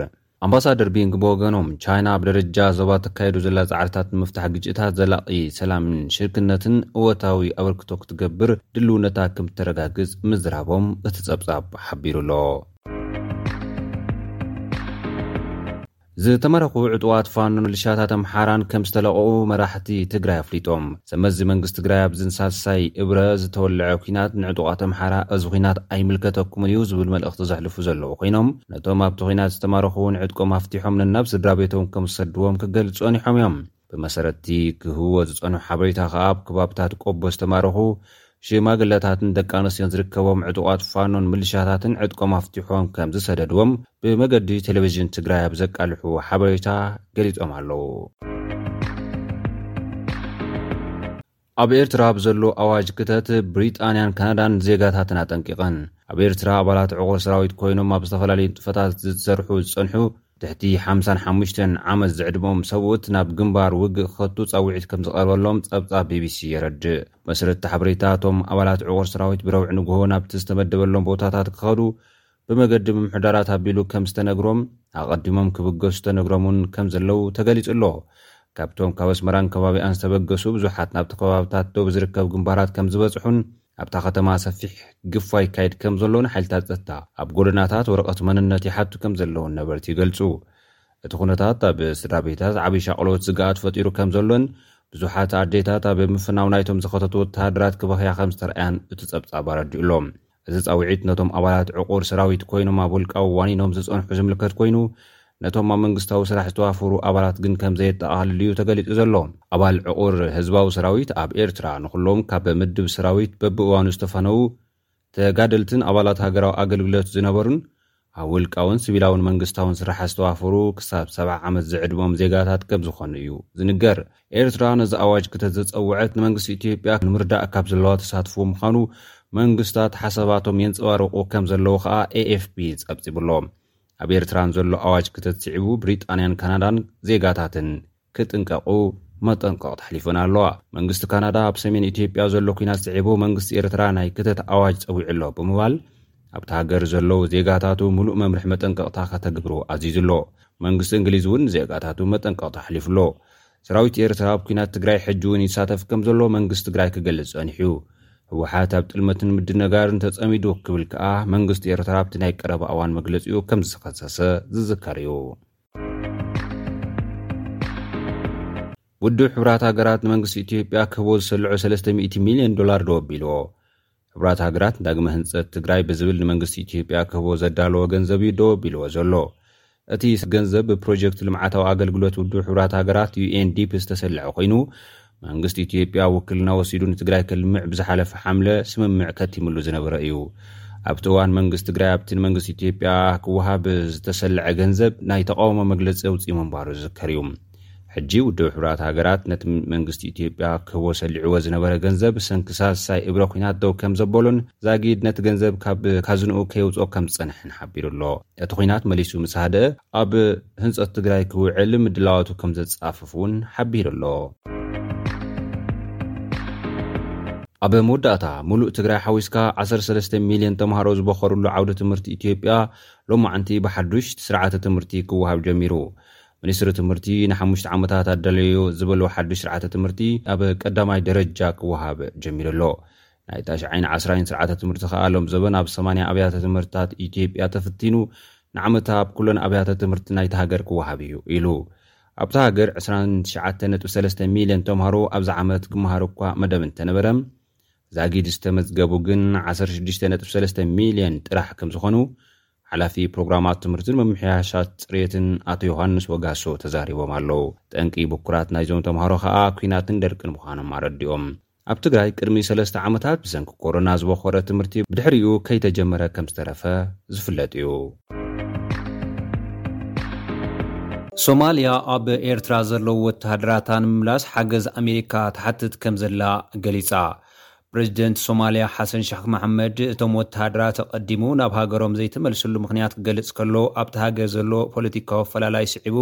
ኣምባሳደር ቢንግ ብወገኖም፣ ቻይና ኣብ ደረጃ ዞባ ተካይዶ ዘላ ጻዕርታት ንምፍታሕ ግጭታት ዘላቒ ሰላምን ሽርክነትን እወታዊ ኣበርክቶ ክትገብር ድልውነታ ከምተረጋግጽ ምዝራቦም እቲ ጸብጻብ ሓቢሩ ኣሎ። ዝተማረኹ ዕጡቓት ፋኖን ምልሻታት ኣምሓራን ከምዝተለቐቑ መራሕቲ ትግራይ ኣፍሊጦም። ሰብመዚ መንግስቲ ትግራይ ኣብዚ ንሳልሳይ እብረ ዝተወልዐ ኲናት ንዕጡቓት ኣምሓራ እዚ ዂናት ኣይምልከተኩምን እዩ ዝብል መልእኽቲ ዘሕልፉ ዘለዉ ኮይኖም፣ ነቶም ኣብቲ ኲናት ዝተማረኹ'ውን ዕጥቆም ኣፍቲሖም ነናብ ስድራቤቶም ከም ዝሰድዎም ክገልጹ ጸኒሖም እዮም። ብመሰረት'ቲ ክህብዎ ዝጸንሑ ሓበሬታ ከኣ ኣብ ከባብታት ቆቦ ዝተማረኹ ሽማግለታትን ደቂ ኣንስትዮን ዝርከቦም ዕጡቓት ፋኖን ምልሻታትን ዕጥቆም ኣፍቲሖም ከም ዝሰደድዎም ብመገዲ ቴሌቪዥን ትግራይ ኣብ ዘቃልሕዎ ሓበሬታ ገሊጾም ኣለዉ። ኣብ ኤርትራ ብዘሎ ኣዋጅ ክተት ብሪጣንያን ካናዳን ዜጋታተን ኣጠንቂቐን። ኣብ ኤርትራ ኣባላት ዕቑር ሰራዊት ኮይኖም ኣብ ዝተፈላለዩ ንጥፈታት ዝትሰርሑ ዝጸንሑ ትሕቲ ሓምሳን ሓሙሽተን ዓመት ዝዕድመኦም ሰብኡት ናብ ግንባር ውግእ ክኸቱ ጻውዒት ከምዝቐርበሎም ጸብጻብ ቢቢሲ የረድእ። ብመሰረት'ቲ ሓበሬታ እቶም ኣባላት ዕቑር ሰራዊት ብረቡዕ ንግሆ ናብቲ ዝተመደበሎም ቦታታት ክኸዱ ብመገዲ ምምሕዳራት ኣቢሉ ከም ዝተነግሮም ኣቐዲሞም ክብገሱ ተነግሮም እውን ከም ዘለዉ ተገሊጹ ኣሎ። ካብቶም ካብ ኣስመራን ከባቢኣን ዝተበገሱ ብዙሓት ናብቲ ከባብታት ዶብ ዝርከብ ግንባራት ከም ዝበጽሑን ኣብታ ከተማ ሰፊሕ ግፋ ይካየድ ከም ዘሎን ሓይልታት ጸጥታ ኣብ ጎደናታት ወረቐት መንነት ይሓቱ ከም ዘለዉን ነበርቲ ይገልጹ። እቲ ኩነታት ኣብ ስድራቤታት ዓቢ ሻቕሎት ስግኣት ፈጢሩ ከም ዘሎን ብዙሓት ኣዴታት ኣብ ምፍናው ናይቶም ዝኸተቱ ወተሃደራት ክበኽያ ከም ዝተርኣያን እቲ ጸብጻብ ኣረዲኡ ኣሎ። እዚ ጻውዒት ነቶም ኣባላት ዕቑር ሰራዊት ኮይኖም ኣብ ውልቃዊ ዋኒኖም ዝጸንሑ ዝምልከት ኮይኑ፣ ነቶም ኣብ መንግስታዊ ስራሕ ዝተዋፈሩ ኣባላት ግን ከም ዘየጠቓልል'ዩ ተገሊጹ ዘሎ። ኣባል ዕቑር ህዝባዊ ሰራዊት ኣብ ኤርትራ፣ ንኹሎም ካብ ምድብ ሰራዊት በብእዋኑ ዝተፈነዉ ተጋደልትን ኣባላት ሃገራዊ ኣገልግሎት ዝነበሩን፣ ኣብ ውልቃውን ስቪላውን መንግስታውን ስራሕ ዝተዋፈሩ ክሳብ ሰብዓ ዓመት ዝዕድመኦም ዜጋታት ከም ዝኾኑ እዩ ዝንገር። ኤርትራ ነዚ ኣዋጅ ክተዘጸወዐት ንመንግስቲ ኢትዮጵያ ንምርዳእ ካብ ዘለዋ ተሳትፎ ምዃኑ መንግስታት ሓሳባቶም የንጸባርቑ ከም ዘለዉ ከኣ ኤኤፍፒ ጸብጺቡ'ሎ። ኣብ ኤርትራ ንዘሎ ኣዋጅ ክተት ስዒቡ ብሪጣንያን ካናዳን ዜጋታትን ክጥንቀቑ መጠንቀቕታ ኣሕሊፈን ኣለዋ። መንግስቲ ካናዳ ኣብ ሰሜን ኢትዮጵያ ዘሎ ኲናት ስዒቡ መንግስቲ ኤርትራ ናይ ክተት ኣዋጅ ጸዊዑ ኣሎ ብምባል ኣብቲ ሃገር ዘለዉ ዜጋታቱ ምሉእ መምርሒ መጠንቀቕታ ከተግብሩ ኣዚዙ ኣሎ። መንግስቲ እንግሊዝ እውን ንዜጋታቱ መጠንቀቕታ ኣሕሊፉ ኣሎ። ሰራዊት ኤርትራ ኣብ ኲናት ትግራይ ሕጂ እውን ይሳተፍ ከም ዘሎ መንግስቲ ትግራይ ክገልጽ ጸኒሑ እዩ። ህወሓት ኣብ ጥልመትን ምድንጋርን ተጸሚዱ ክብል ከኣ መንግስቲ ኤርትራ ኣብቲ ናይ ቀረባ እዋን መግለጺኡ ከም ዝኸሰሰ ዝዝከር እዩ። ውድብ ሕብራት ሃገራት ንመንግስቲ ኢትዮጵያ ክህቦ ዝሰልዖ 300 ሚልዮን ዶላር ደው ኣቢልዎ ሕብራት ሃገራት ዳግመ ህንፀት ትግራይ ብዝብል ንመንግስቲ ኢትዮጵያ ክህቦ ዘዳለዎ ገንዘብ እዩ ደው ኣቢልዎ ዘሎ እቲ ገንዘብ ብፕሮጀክት ልምዓታዊ ኣገልግሎት ውድብ ሕብራት ሃገራት ዩኤንዲፕ ዝተሰልዐ ኮይኑ መንግስቲ ኢትዮጵያ ውክልና ወሲዱ ንትግራይ ከልምዕ ብዝሓለፈ ሓምለ ስምምዕ ከቲምሉ ዝነበረ እዩ። ኣብቲ እዋን መንግስቲ ትግራይ ኣብቲ ንመንግስቲ ኢትዮጵያ ክወሃብ ዝተሰለዐ ገንዘብ ናይ ተቓውሞ መግለፂ ኣውፂኡ ምንባሩ ዝዝከር እዩ። ሕጂ ውድብ ሕቡራት ሃገራት ነቲ መንግስቲ ኢትዮጵያ ክህቦ ሰሊዕዎ ዝነበረ ገንዘብ ብሰንኪ ሳልሳይ እብረ ኲናት ደው ከምዘበሎን ዛጊድ ነቲ ገንዘብ ካብ ካዝንኡ ከየውፅኦ ከምዝፀንሐን ሓቢሩ ኣሎ። እቲ ኹናት መሊሱ ምስ ሃደእ ኣብ ህንፀት ትግራይ ክውዕል ምድላዋቱ ከም ዘፃፍፍ እውን ሓቢሩ ኣሎ። ኣብ መወዳእታ ሙሉእ ትግራይ ሓዊስካ ዓሰርተ ሰለስተ ሚልዮን ተምሃሮ ዝበኸርሉ ዓውደ ትምህርቲ ኢትዮጵያ ሎማዕንቲ ብሓዱሽ ስርዓተ ትምህርቲ ክወሃብ ጀሚሩ። ሚኒስትሪ ትምህርቲ ንሓሙሽተ ዓመታት ኣዳለዮ ዝበሎ ሓዱሽ ስርዓተ ትምህርቲ ኣብ ቀዳማይ ደረጃ ክወሃብ ጀሚሩ ኣሎ። ናይ ታሽዓይን ዓስራይን ስርዓተ ትምህርቲ ከኣ ሎም ዘበን ኣብ ሰማንያ ኣብያተ ትምህርትታት ኢትዮጵያ ተፍቲኑ ንዓመታ ኣብ ኩለን ኣብያተ ትምህርቲ ናይቲ ሃገር ክወሃብ እዩ ኢሉ። ኣብታ ሃገር ዕስራን ትሽዓተ ነጥቢ ሰለስተ ሚልዮን ተምሃሮ ኣብዚ ዓመት ክመሃሩ እኳ መደብ እንተነበረ ዛጊድ ዝተመዝገቡ ግን ዓሰርተ ሽዱሽተ ነጥቢ ሰለስተ ሚልዮን ጥራሕ ከም ዝኾኑ ሓላፊ ፕሮግራማት ትምህርትን ምምሕያሻት ፅሬትን ኣቶ ዮሃንስ ወጋሶ ተዛሪቦም ኣለዉ። ጠንቂ ብኩራት ናይዞም ተምሃሮ ከኣ ኲናትን ደርቅን ምዃኖም ኣረዲኦም። ኣብ ትግራይ ቅድሚ ሰለስተ ዓመታት ብሰንኪ ኮሮና ዝቦኾረ ትምህርቲ ብድሕሪኡ ከይተጀመረ ከምዝተረፈ ዝፍለጥ እዩ። ሶማልያ ኣብ ኤርትራ ዘለዉ ወተሃደራታ ንምምላስ ሓገዝ ኣሜሪካ ትሓትት ከምዘላ ገሊጻ። ፕረዚደንት ሶማልያ ሓሰን ሸኽ መሓመድ እቶም ወተሃደራት ኣቐዲሙ ናብ ሃገሮም ዘይተመልስሉ ምኽንያት ክገልጽ ከሎ ኣብቲ ሃገር ዘሎ ፖለቲካዊ ኣፈላላይ ስዒቡ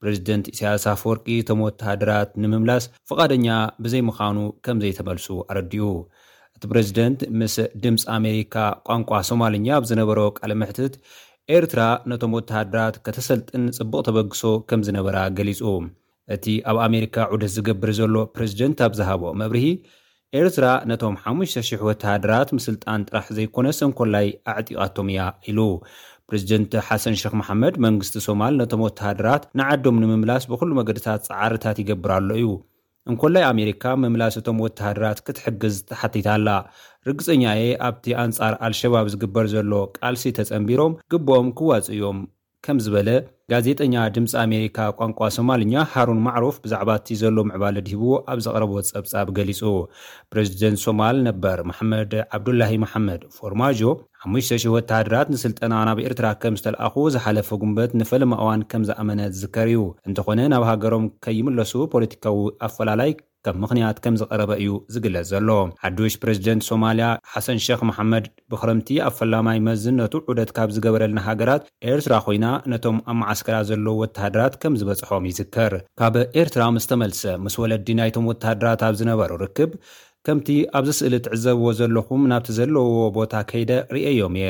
ፕረዚደንት ኢሳያስ ኣፈወርቂ እቶም ወተሃደራት ንምምላስ ፍቓደኛ ብዘይምኻኑ ከም ዘይተመልሱ ኣረዲኡ። እቲ ፕረዚደንት ምስ ድምጺ ኣሜሪካ ቋንቋ ሶማልኛ ኣብ ዝነበሮ ቃለ መሕትት፣ ኤርትራ ነቶም ወተሃደራት ከተሰልጥን ጽቡቕ ተበግሶ ከም ዝነበራ ገሊጹ። እቲ ኣብ ኣሜሪካ ዑደት ዝገብር ዘሎ ፕረዚደንት ኣብ ዝሃቦ መብርሂ፣ ኤርትራ ነቶም ሓሙሽተ ሽሕ ወተሃደራት ምስልጣን ጥራሕ ዘይኮነ ሰንኮላይ ኣዕጢቓቶም እያ ኢሉ። ፕረዚደንት ሓሰን ሸኽ መሓመድ፣ መንግስቲ ሶማል ነቶም ወተሃደራት ንዓዶም ንምምላስ ብኹሉ መገድታት ጻዕርታት ይገብር ኣሎ እዩ። እንኮላይ ኣሜሪካ ምምላስ እቶም ወተሃደራት ክትሕግዝ ተሓቲታ ኣላ። ርግጸኛ እየ ኣብቲ ኣንጻር ኣልሸባብ ዝግበር ዘሎ ቃልሲ ተጸንቢሮም ግቡኦም ክዋጽኡ እዮም ከም ዝበለ፣ ጋዜጠኛ ድምጺ ኣሜሪካ ቋንቋ ሶማልኛ ሃሩን ማዕሩፍ ብዛዕባ እቲ ዘሎ ምዕባለ ኣድሂቡ ኣብ ዘቕረቦ ጸብጻብ ገሊጹ። ፕረዚደንት ሶማል ነበር መሓመድ ዓብዱላሂ መሓመድ፣ ፎርማጆ፣ ሓሙሽተ ሽሕ ወተሃደራት ንስልጠና ናብ ኤርትራ ከም ዝተልኣኹ ዝሓለፈ ጉንበት ንፈለማ እዋን ከም ዝኣመነ ዝዝከር እዩ። እንተኾነ ናብ ሃገሮም ከይምለሱ ፖለቲካዊ ኣፈላላይ። ከም ምኽንያት ከም ዝቐረበ እዩ ዝግለጽ ዘሎ። ሓዱሽ ፕረዚደንት ሶማልያ ሓሰን ሸኽ መሓመድ፣ ብኽረምቲ ኣብ ፈላማይ መዝነቱ ዑደት ካብ ዝገበረለን ሃገራት ኤርትራ ኮይና፣ ነቶም ኣብ መዓስከራ ዘለዉ ወተሃደራት ከም ዝበጽሖም ይዝከር። ካብ ኤርትራ ምስ ተመልሰ፣ ምስ ወለዲ ናይቶም ወተሃደራት ኣብ ዝነበሮ ርክብ፣ ከምቲ ኣብዚ ስእሊ እትዕዘብዎ ዘለኹም ናብቲ ዘለውዎ ቦታ ከይደ ርእየዮም እየ።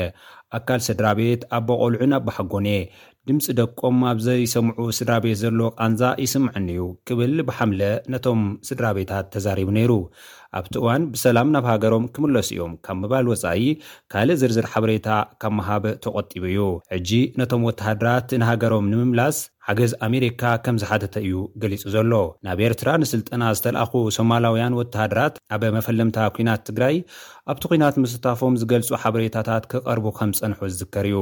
ኣካል ስድራቤት፣ ኣቦ ቆልዑን ኣባሓጎን'የ። ድምጺ ደቆም ኣብ ዘይሰምዑ ስድራቤት ዘሎ ቃንዛ ይስምዐኒ'ዩ ክብል ብሓምለ ነቶም ስድራቤታት ተዛሪቡ ነይሩ። ኣብቲ እዋን ብሰላም ናብ ሃገሮም ክምለሱ'ዮም ካብ ምባል ወጻኢ ካልእ ዝርዝር ሓበሬታ ካብ ምሃብ ተቖጢቡ'ዩ። ሕጂ ነቶም ወተሃደራት ንሃገሮም ንምምላስ ሓገዝ ኣሜሪካ ከም ዝሓተተ'ዩ ገሊጹ ዘሎ። ናብ ኤርትራ ንስልጠና ዝተልኣኹ ሶማላውያን ወተሃደራት ኣብ መፈለምታ ኲናት ትግራይ ኣብቲ ኲናት ምስታፎም ዝገልጹ ሓበሬታታት ክቐርቡ ከም ዝጸንሑ ዝዝከር'ዩ።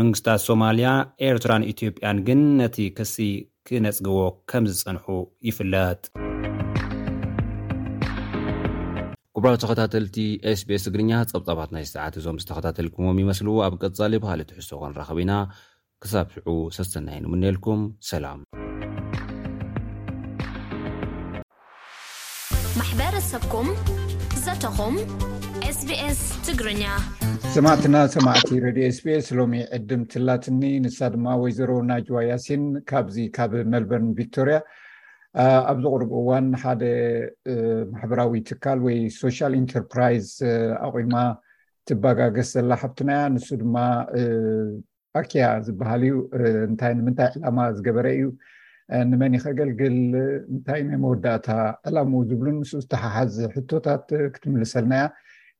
መንግስታት ሶማልያ፣ ኤርትራን ኢትዮጵያን ግን ነቲ ክሲ ክነጽግዎ ከም ዝጸንሑ ይፍለጥ። ክቡራት ተኸታተልቲ SBS ትግርኛ፣ ጸብጻባት ናይዚ ሰዓት እዞም ዝተኸታተልኩምዎም ይመስሉ። ኣብ ቀጻሊ ብኻልእ ትሕዝቶ ክንራኸብ ኢና። ክሳብ ሽዑ ሰሰናዩ ንምነየልኩም። ሰላም። ማሕበረሰብኩም ዘተኹም ኤስቢኤስ ትግርኛ ሰማዕትና ሰማዕቲ ረድዮ ኤስቢኤስ ሎሚ ዕድም ትላትኒ ንሳ ድማ ወይዘሮ ናጅዋ ያሲን ካብዚ ካብ መልበርን ቪክቶርያ ኣብዚ ቅርብ እዋን ሓደ ማሕበራዊ ትካል ወይ ሶሻል ኢንተርፕራይዝ ኣቑማ ትበጋገስ ዘላ ሓብትና እያ ንሱ ድማ ኣኪያ ዝበሃል እዩ እንታይ ንምንታይ ዕላማ ዝገበረ እዩ ንመን ይከገልግል እንታይ ናይ መወዳእታ ዕላሙ ዝብሉን ምስ ዝተሓሓዝ ሕቶታት ክትምልሰልና እያ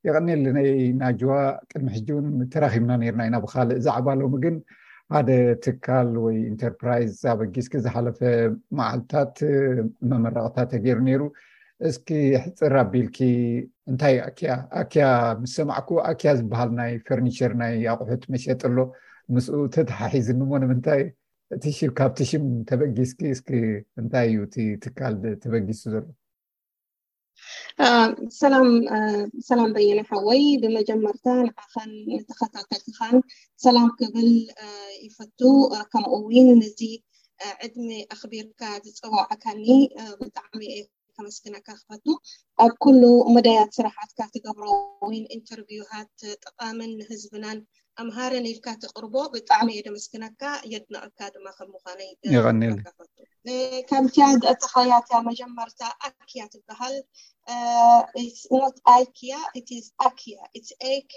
የቀኒልነይ ናጅዋ ቅድሚ ሕጂ እውን ተራኪብና ነርና ኢና ብካልእ ዛዕባ ሎሚ ግን ሓደ ትካል ወይ ኢንተርፕራይዝ ኣበጊስኪ ዝሓለፈ መዓልትታት መመረቅታ ተገይሩ ነይሩ እስኪ ሕፅር ኣቢልኪ እንታይ እዩ ኣኪያ ኣኪያ ምስ ሰማዕኩ ኣኪያ ዝበሃል ናይ ፈርኒቸር ናይ ኣቑሑት መሸጢ ኣሎ ምስኡ ተተሓሒዝኒ እሞ ንምንታይ እቲ ሽም ካብቲ ሽም ተበጊስኪ እስኪ እንታይ እዩ እቲ ትካል ተበጊሱ ዘሎ ሰላም ሰላም በየነ ሓወይ ብመጀመርታ ንዓኻን ንተኸታተልትኻን ሰላም ክብል ይፈቱ ከምኡ እውን ነዚ ዕድመ ኣኽቢርካ ዝፀዋዕካኒ ብጣዕሚ እየ ከመስግነካ ክፈቱ ኣብ ኩሉ መዳያት ስራሓትካ ትገብሮ ወይን ኢንተርቪውሃት ጠቓምን ንህዝብናን ኣምሃርን ኢልካ ትቕርቦ ብጣዕሚ እየ ደመስግነካ የድንቐካ ድማ ከም ምዃነይ ይቐኒልካፈቱ ከምቲ ኣእተኻያ እቲያ መጀመርታ ኣክያ ትበሃል ኖት ኣይክያ ኢትስ ኣክያ ኢትስ ኤኬ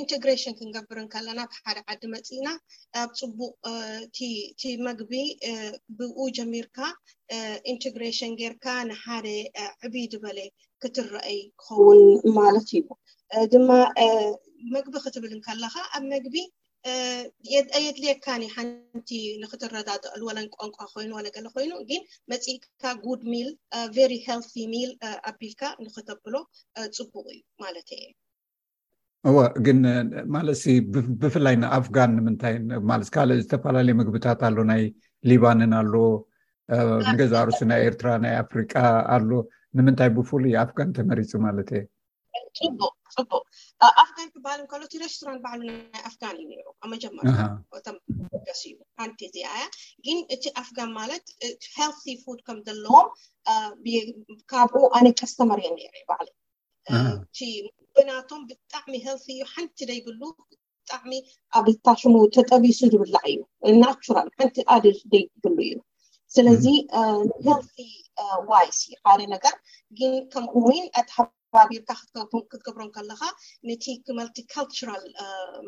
ኢንተግሬሽን ክንገብር እንከለና ኣብ ሓደ ዓዲ መፂእና ኣብ ፅቡቅ እቲ መግቢ ብኡ ጀሚርካ ኢንተግሬሽን ጌርካ ንሓደ ዕብይ ዝበለ ክትረአይ ክኸውን ማለት እዩ ድማ መግቢ ክትብል እንከለኻ ኣብ መግቢ የድልየካን እዩ ሓንቲ ንክትረዳድኣሉ ወለን ቋንቋ ኮይኑ ወለ ገለ ኮይኑ ግን መፂእካ ጉድ ሚል ቨሪ ሄልቲ ሚል ኣቢልካ ንክተብሎ ፅቡቅ እዩ ማለት እየ እወ ግን ማለት ብፍላይ ንኣፍጋን ንምንታይ ማለት ካልእ ዝተፈላለዩ ምግብታት ኣሎ ናይ ሊባንን ኣሎ ንገዛ ርሲ ናይ ኤርትራ ናይ ኣፍሪቃ ኣሎ ንምንታይ ብፍሉይ ኣፍጋን ተመሪፁ ማለት እየ ፅቡቅ ፅቡቅ ኣፍጋን ክበሃል እንከሎ እቲ ሬስቶራንት ባዕሉ ናይ ኣፍጋን እዩ ነይሩ ኣብ መጀመርያተመገሲ እዩ ሓንቲ እዚኣ እያ ግን እቲ ኣፍጋን ማለት ሄልቲ ፉድ ከም ዘለዎም ካብኡ ኣነ ከስተመር እየ ነይረ ባዕለ እቲ ወገናቶም ብጣዕሚ ሄልቲ እዩ ሓንቲ ደይብሉ ብጣዕሚ ኣብ ታሽሙ ተጠቢሱ ዝብላዕ እዩ ናቹራል ሓንቲ ኣደ ደይብሉ እዩ ስለዚ ሄልቲ ዋይስ እዩ ሓደ ነገር ግን ከምኡ እውን ኣተሓባቢርካ ክትገብሮም ከለካ ነቲ መልቲካልቸራል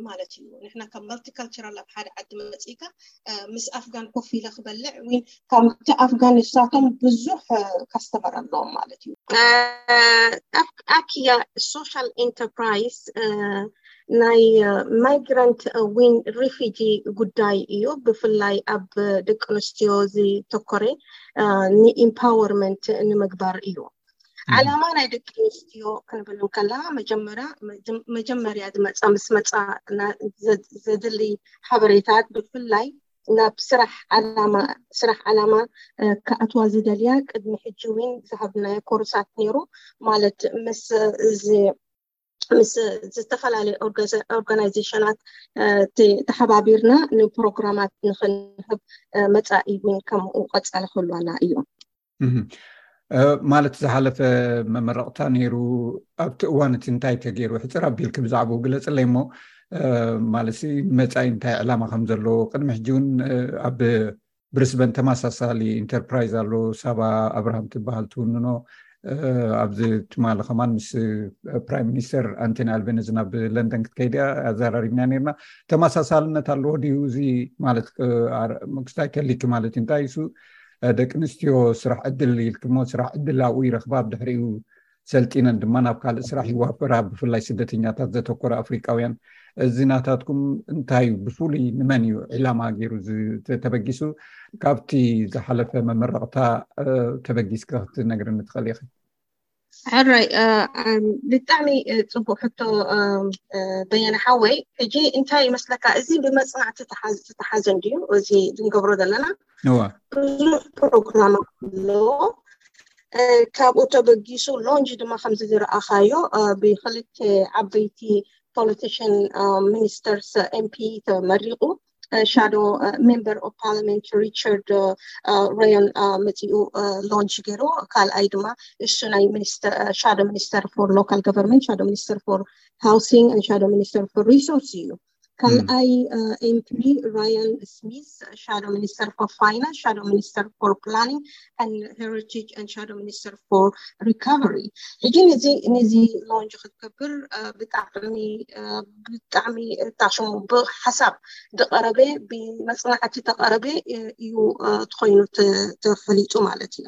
ማለት እዩ ንሕና ካብ መልቲካልቸራል ኣብ ሓደ ዓዲ መፅእካ ምስ ኣፍጋን ኮፍ ኢለ ክበልዕ ወይ ካብቲ ኣፍጋን ንሳቶም ብዙሕ ካስተመር ኣለዎም ማለት እዩ ኣኪያ ሶሻል ኢንተርፕራይዝ ናይ ማይግራንት ዊን ሪፊጂ ጉዳይ እዩ ብፍላይ ኣብ ደቂ ኣንስትዮ ዝተኮረ ንኢምፓወርመንት ንምግባር እዩ ዓላማ ናይ ደቂ ኣንስትዮ ክንብል እንከላ መጀመርያ መጀመርያ ዝመፃ ምስ መፃ ዘድሊ ሓበሬታት ብፍላይ ናብ ስራሕ ዓላማ ስራሕ ዓላማ ክኣትዋ ዝደልያ ቅድሚ ሕጂ እውን ዝሃብናዮ ኮርሳት ነይሩ ማለት ምስ እዚ ምስ ዝተፈላለዩ ኦርጋናይዜሽናት ተሓባቢርና ንፕሮግራማት ንክንህብ መፃኢ እውን ከምኡ ቀፃሊ ክህልዋና እዩ ማለት ዝሓለፈ መመረቕታ ነይሩ ኣብቲ እዋን እቲ እንታይ ተገይሩ ሕፅር ኣቢልኪ ብዛዕባኡ ግለፅለይ እሞ ማለት መፃኢ እንታይ ዕላማ ከም ዘለዎ ቅድሚ ሕጂ እውን ኣብ ብሪስበን ተመሳሳሊ ኢንተርፕራይዝ ኣሎ ሳባ ኣብርሃም ትበሃል ትውንኖ ኣብዚ ትማሊ ከማን ምስ ፕራይም ሚኒስተር ኣንቶኒ ኣልቤነዝ ናብ ለንደን ክትከይዲ ኣዘራሪብና ነርና ተመሳሳልነት ኣለዎ ድዩ እዚ ማለት ክስታይ ተሊኪ ማለት እዩ እንታይ ሱ ደቂ ኣንስትዮ ስራሕ ዕድል ኢልክሞ ስራሕ ዕድል ኣብኡ ይረክባ ብድሕሪኡ ሰልጢነን ድማ ናብ ካልእ ስራሕ ይዋፈራ ብፍላይ ስደተኛታት ዘተኮረ ኣፍሪቃውያን እዚ ናታትኩም እንታይ እዩ ብፍሉይ ንመን እዩ ዒላማ ገይሩ ተበጊሱ ካብቲ ዝሓለፈ መመረቕታ ተበጊስካ ክትነግርኒ ትኽእል ኢኺ ሕራይ ብጣዕሚ ፅቡቅ ሕቶ በየነ ሓወይ ሕጂ እንታይ ይመስለካ እዚ ብመፅናዕቲ ዝተሓዘ እንድዩ እዚ ንገብሮ ዘለና ብዙሕ ፕሮግራም ኣለዎ ካብኡ ተበጊሱ ሎንጅ ድማ ከምዚ ዝረኣኻዮ ብክልተ ዓበይቲ ፖለቲሽን ሚኒስተርስ ኤምፒ ተመሪቑ ሻዶ ሜምበር ኦፍ ፓርላሜንት ሪቻርድ ሬዮን መፂኡ ሎንች ገይሩ ካልኣይ ድማ እሱ ናይ ሻዶ ሚኒስተር ፎር ሎካል ገቨርንመንት ሻዶ ሚኒስተር ፎር ሃውሲንግ ን ሻዶ ሚኒስተር ፎር ሪሶርስ እዩ ካልኣይ ኤምፒ ራያን ስሚስ ሻዶ ሚኒስተር ፎር ፋይናንስ ሻዶ ሚኒስተር ፎር ፕላኒንግ ን ሄሪቴጅ ን ሻዶ ሚኒስተር ፎር ሪካቨሪ ሕጂ ነዚ ነዚ ሎንጅ ክትገብር ብጣዕሚ ብጣዕሚ እታ ሽሙ ብሓሳብ ዝቐረበ ብመፅናዕቲ ተቐረበ እዩ ትኾይኑ ተፈሊጡ ማለት እዩ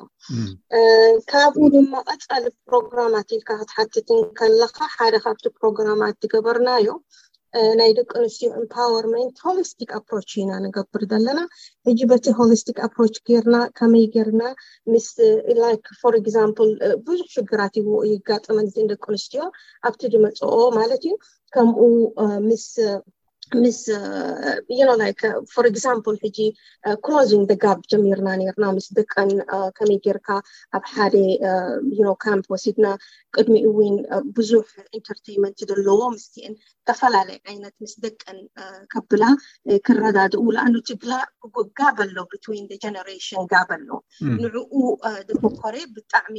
ካብኡ ድማ ቀፃሊ ፕሮግራማት ኢልካ ክትሓትት ከለካ ሓደ ካብቲ ፕሮግራማት ዝገበርናዮ ናይ ደቂ ኣንስትዮ ኤምፓወርመንት ሆሊስቲክ ኣፕሮች ኢና ንገብር ዘለና ሕጂ በቲ ሆሊስቲክ ኣፕሮች ጌርና ከመይ ጌርና ምስ ላይክ ፎር ኤግዛምፕል ብዙሕ ሽግራት ይጋጥመን ደቂ ኣንስትዮ ኣብቲ ዝመፅኦ ማለት እዩ ከምኡ ምስ ምስ ዩኖ ላይክ ፎር ኤግዛምፕል ሕጂ ክሎዚንግ ደ ጋብ ጀሚርና ነርና ምስ ደቀን ከመይ ጌርካ ኣብ ሓደ ዩኖ ካምፕ ወሲድና ቅድሚ እውን ብዙሕ ኢንተርቴንመንት ዘለዎ ምስቲኤን ተፈላለየ ዓይነት ምስ ደቀን ከብላ ክረዳድኡ ለኣኑ ችግላ ጋብ ኣሎ ብትዊን ጀነሬሽን ጋብ ኣሎ ንዕኡ ድኮኮረ ብጣዕሚ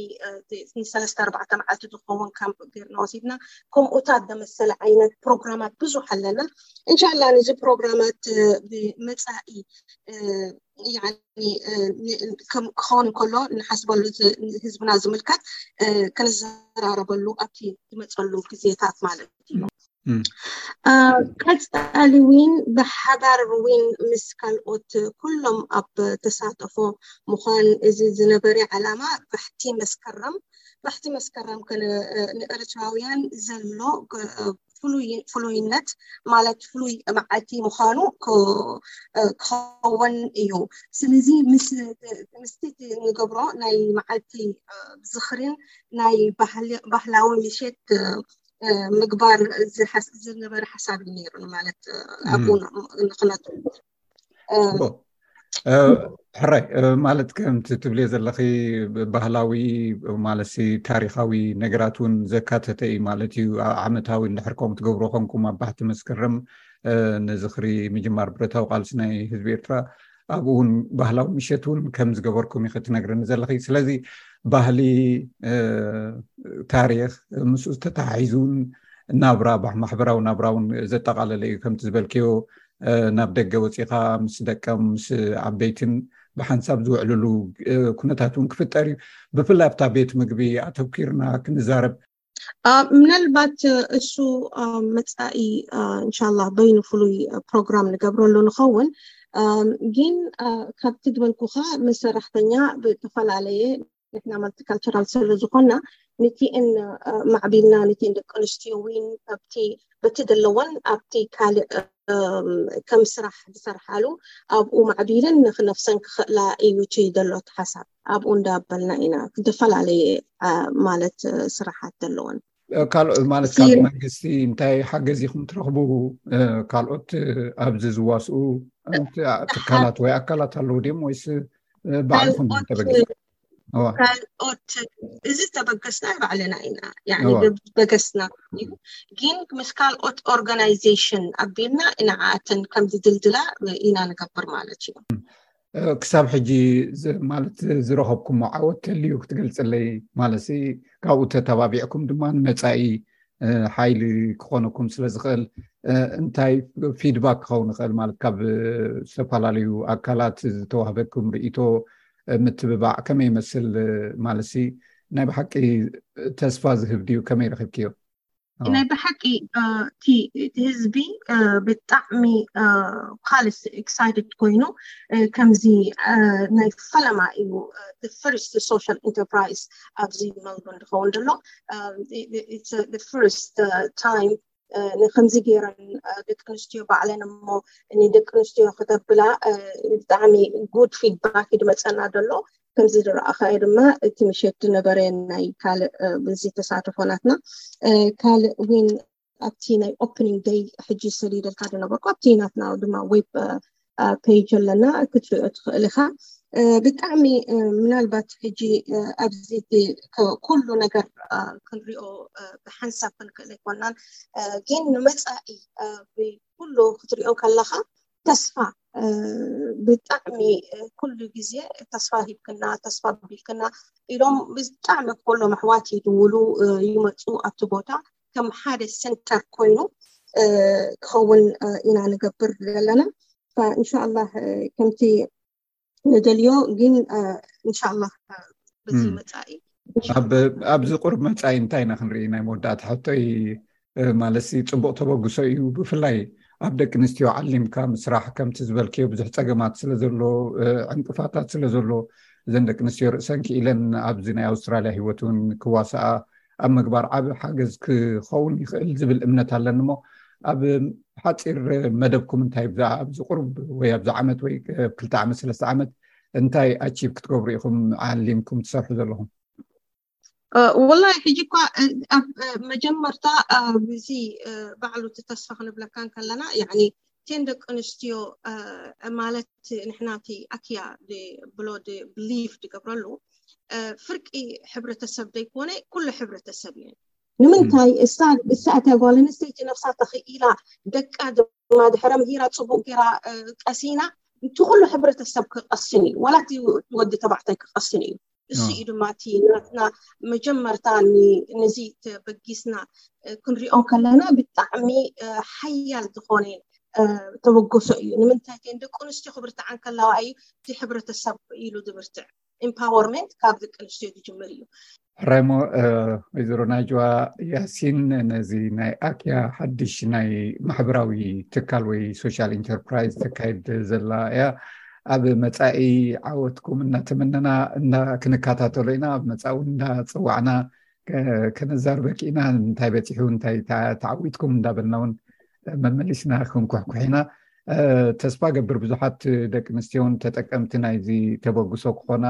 ንሰለስተ ኣርባዕተ መዓልቲ ዝኸውን ካምፕ ገርና ወሲድና ከምኡታት ዘመሰለ ዓይነት ፕሮግራማት ብዙሕ ኣለና እንሻላ ንዚ ፕሮግራማት ብመፃኢ ክኸውን እንከሎ ንሓስበሉ ህዝብና ዝምልከት ክንዘራረበሉ ኣብቲ ዝመፀሉ ግዜታት ማለት እዩ ቀፃሊ ዊን ብሓባር ዊን ምስ ካልኦት ኩሎም ኣብ ተሳተፎ ምዃን እዚ ዝነበረ ዓላማ ባሕቲ መስከረም ባሕቲ መስከረም ንኤርትራውያን ዘሎ ፍሉይነት ማለት ፍሉይ መዓልቲ ምዃኑ ክኸውን እዩ ስለዚ ምስቲ ንገብሮ ናይ መዓልቲ ዝኽሪን ናይ ባህላዊ ምሸት ምግባር ዝነበረ ሓሳብ እዩ ነይሩ ማለት ኣብኡ ንክነቱ ሕራይ ማለት ከምቲ ትብልዮ ዘለኺ ባህላዊ ማለት ታሪካዊ ነገራት እውን ዘካተተ እዩ ማለት እዩ ዓመታዊ እንድሕር ከምኡ ትገብሮ ኮንኩም ኣብ ባሕቲ መስከረም ንዝኽሪ ምጅማር ብረታዊ ቃልሲ ናይ ህዝቢ ኤርትራ ኣብኡ እውን ባህላዊ ምሸት እውን ከም ዝገበርኩም ኢኸ ትነግርኒ ዘለኺ ስለዚ ባህሊ ታሪክ ምስኡ ዝተተሓሒዙ እውን ናብራ ማሕበራዊ ናብራ እውን ዘጠቃለለ እዩ ከምቲ ዝበልክዮ ናብ ደገ ወፂኢካ ምስ ደቀም ምስ ዓበይትን ብሓንሳብ ዝውዕልሉ ኩነታት እውን ክፍጠር እዩ ብፍላይ ኣብታ ቤት ምግቢ ኣተኪርና ክንዛረብ ምናልባት እሱ መፃኢ እንሻላ በይኑ ፍሉይ ፕሮግራም ንገብረሉ ንኸውን ግን ካብቲ ዝበልኩኻ ምስ ሰራሕተኛ ብተፈላለየ ንሕና ማልቲካልቸራል ስለ ዝኾና ንቲኤን ማዕቢልና ንቲኤን ደቂ ኣንስትዮ እውን ኣብቲ በቲ ዘለወን ኣብቲ ካልእ ከም ስራሕ ዝሰርሓሉ ኣብኡ ማዕቢለን ንክነፍሰን ክኽእላ እዩ እቲ ዘሎ እቲ ሓሳብ ኣብኡ እንዳበልና ኢና ዝተፈላለየ ማለት ስራሓት ዘለዎን ካልኦት ማለት ካብ መንግስቲ እንታይ ሓገዝ ኢኹም ትረኽቡ ካልኦት ኣብዚ ዝዋስኡ ትካላት ወይ ኣካላት ኣለዉ ድም ወይስ ባዕልኹም ተበጊስካልኦት እዚ ተበገስና ባዕልና ኢና በገስና እዩ ግን ምስ ካልኦት ኦርጋናይዜሽን ኣቢልና ንዓኣትን ከምዝድልድላ ኢና ንገብር ማለት እዩ ክሳብ ሕጂ ማለት ዝረኸብኩሞ ዓወት ተልዩ ክትገልፅለይ ማለት ካብኡ ተተባቢዕኩም ድማ ንመፃኢ ሓይሊ ክኾነኩም ስለ ዝኽእል እንታይ ፊድባክ ክኸውን ይኽእል ማለት ካብ ዝተፈላለዩ ኣካላት ዝተዋህበኩም ርእቶ ምትብባዕ ከመይ ይመስል ማለት ናይ ብሓቂ ተስፋ ዝህብ ድዩ ከመይ ረኪብክዮ ናይ ብሓቂ እቲ ህዝቢ ብጣዕሚ ካልስ ኤክሳይትድ ኮይኑ ከምዚ ናይ ፈለማ እዩ ፍርስት ሶሻል ኢንተርፕራይዝ ኣብዚ መልበርን ዝኸውን ዘሎ ፍርስት ታይም ንከምዚ ገይረን ደቂ ኣንስትዮ ባዕለን እሞ ንደቂ ኣንስትዮ ክተብላ ብጣዕሚ ጉድ ፊድባክ እዩ ድመፀና ዘሎ ከምዚ ዝረኣኻዮ ድማ እቲ ምሸት ዝነበረ ናይ ካልእ ብዚ ተሳተፎ ናትና ካልእ እውን ኣብቲ ናይ ኦፕኒንግ ደይ ሕጂ ሰሊደልካ ዝነበርኩ ኣብቲ ናትና ድማ ዌብ ፔጅ ኣለና ክትሪኦ ትኽእል ኢኻ ብጣዕሚ ምናልባት ሕጂ ኣብዚ ኩሉ ነገር ክንሪኦ ብሓንሳብ ክንክእል ኣይኮናን ግን ንመፃኢ ብኩሉ ክትሪኦ ከለኻ ተስፋ ብጣዕሚ ኩሉ ግዜ ተስፋ ሂብክና ተስፋ ቢልክና ኢሎም ብጣዕሚ ኩሎም ኣሕዋት ይድውሉ ይመፁ ኣብቲ ቦታ ከም ሓደ ሰንተር ኮይኑ ክኸውን ኢና ንገብር ዘለና እንሻላ ከምቲ ንደልዮ ግን እንሻላ በዚ መፃኢ ኣብዚ ቁርብ መፃኢ እንታይ ኢና ክንርኢ ናይ መወዳእታ ሕቶይ ማለት ፅቡቅ ተበግሶ እዩ ብፍላይ ኣብ ደቂ ኣንስትዮ ዓሊምካ ምስራሕ ከምቲ ዝበልክዮ ብዙሕ ፀገማት ስለዘሎ ዕንቅፋታት ስለዘሎ እዘን ደቂ ኣንስትዮ ርእሰን ክኢለን ኣብዚ ናይ ኣውስትራልያ ሂወት እውን ክዋሳኣ ኣብ ምግባር ዓብ ሓገዝ ክኸውን ይኽእል ዝብል እምነት ኣለኒ እሞ ኣብ ሓፂር መደብኩም እንታይ ኣብዚ ቁሩብ ወይ ኣብዚ ዓመት ወይ ክልተ ዓመት ሰለስተ ዓመት እንታይ ኣቺቭ ክትገብሩ ኢኹም ዓሊምኩም ትሰርሑ ዘለኹም ወላይ ሕጂ እኳ ኣብ መጀመርታ እዚ ባዕሉ እቲ ተስፋ ክንብለካ ከለና እተን ደቂ ኣንስትዮ ማለት ንሕና እቲ ኣኪያ ብሎ ብሊቭ ድገብረሉ ፍርቂ ሕብረተሰብ ዘይኮነ ኩሉ ሕብረተሰብ እየን ንምንታይ እሳ እሳ እታ ጓል ኣንስተይቲ ነብሳ ተኽኢላ ደቃ ድማ ድሕረ ምሂራ ፅቡቅ ጌራ ቀሲና እቲ ኩሉ ሕብረተሰብ ክቀስን እዩ ዋላ እቲ ወዲ ተባዕታይ ክቀስን እዩ እሱ እዩ ድማ እቲ ናትና መጀመርታ ነዚ ተበጊስና ክንሪኦ ከለና ብጣዕሚ ሓያል ዝኾነ ተበገሶ እዩ ንምንታይ ከን ደቂ ኣንስትዮ ክብርትዓን ከላዋ እዩ እቲ ሕብረተሰብ ኢሉ ዝብርትዕ ኢምፓወርመንት ካብ ደቂ ኣንስትዮ ዝጅምር እዩ ሕራይሞ ወይዘሮ ናጅዋ ያሲን ነዚ ናይ ኣክያ ሓድሽ ናይ ማሕበራዊ ትካል ወይ ሶሻል ኢንተርፕራይዝ ተካይድ ዘላ እያ ኣብ መፃኢ ዓወትኩም እናተመነና እና ክንከታተሎ ኢና ኣብ መፃኢ እውን እንዳፀዋዕና ከነዛርበክ ኢና እንታይ በፂሑ እንታይ ተዓዊትኩም እንዳበልና እውን መመሊስና ክንኩሕኩሕ ኢና ተስፋ ገብር ብዙሓት ደቂ ኣንስትዮ እውን ተጠቀምቲ ናይዚ ተበግሶ ክኾና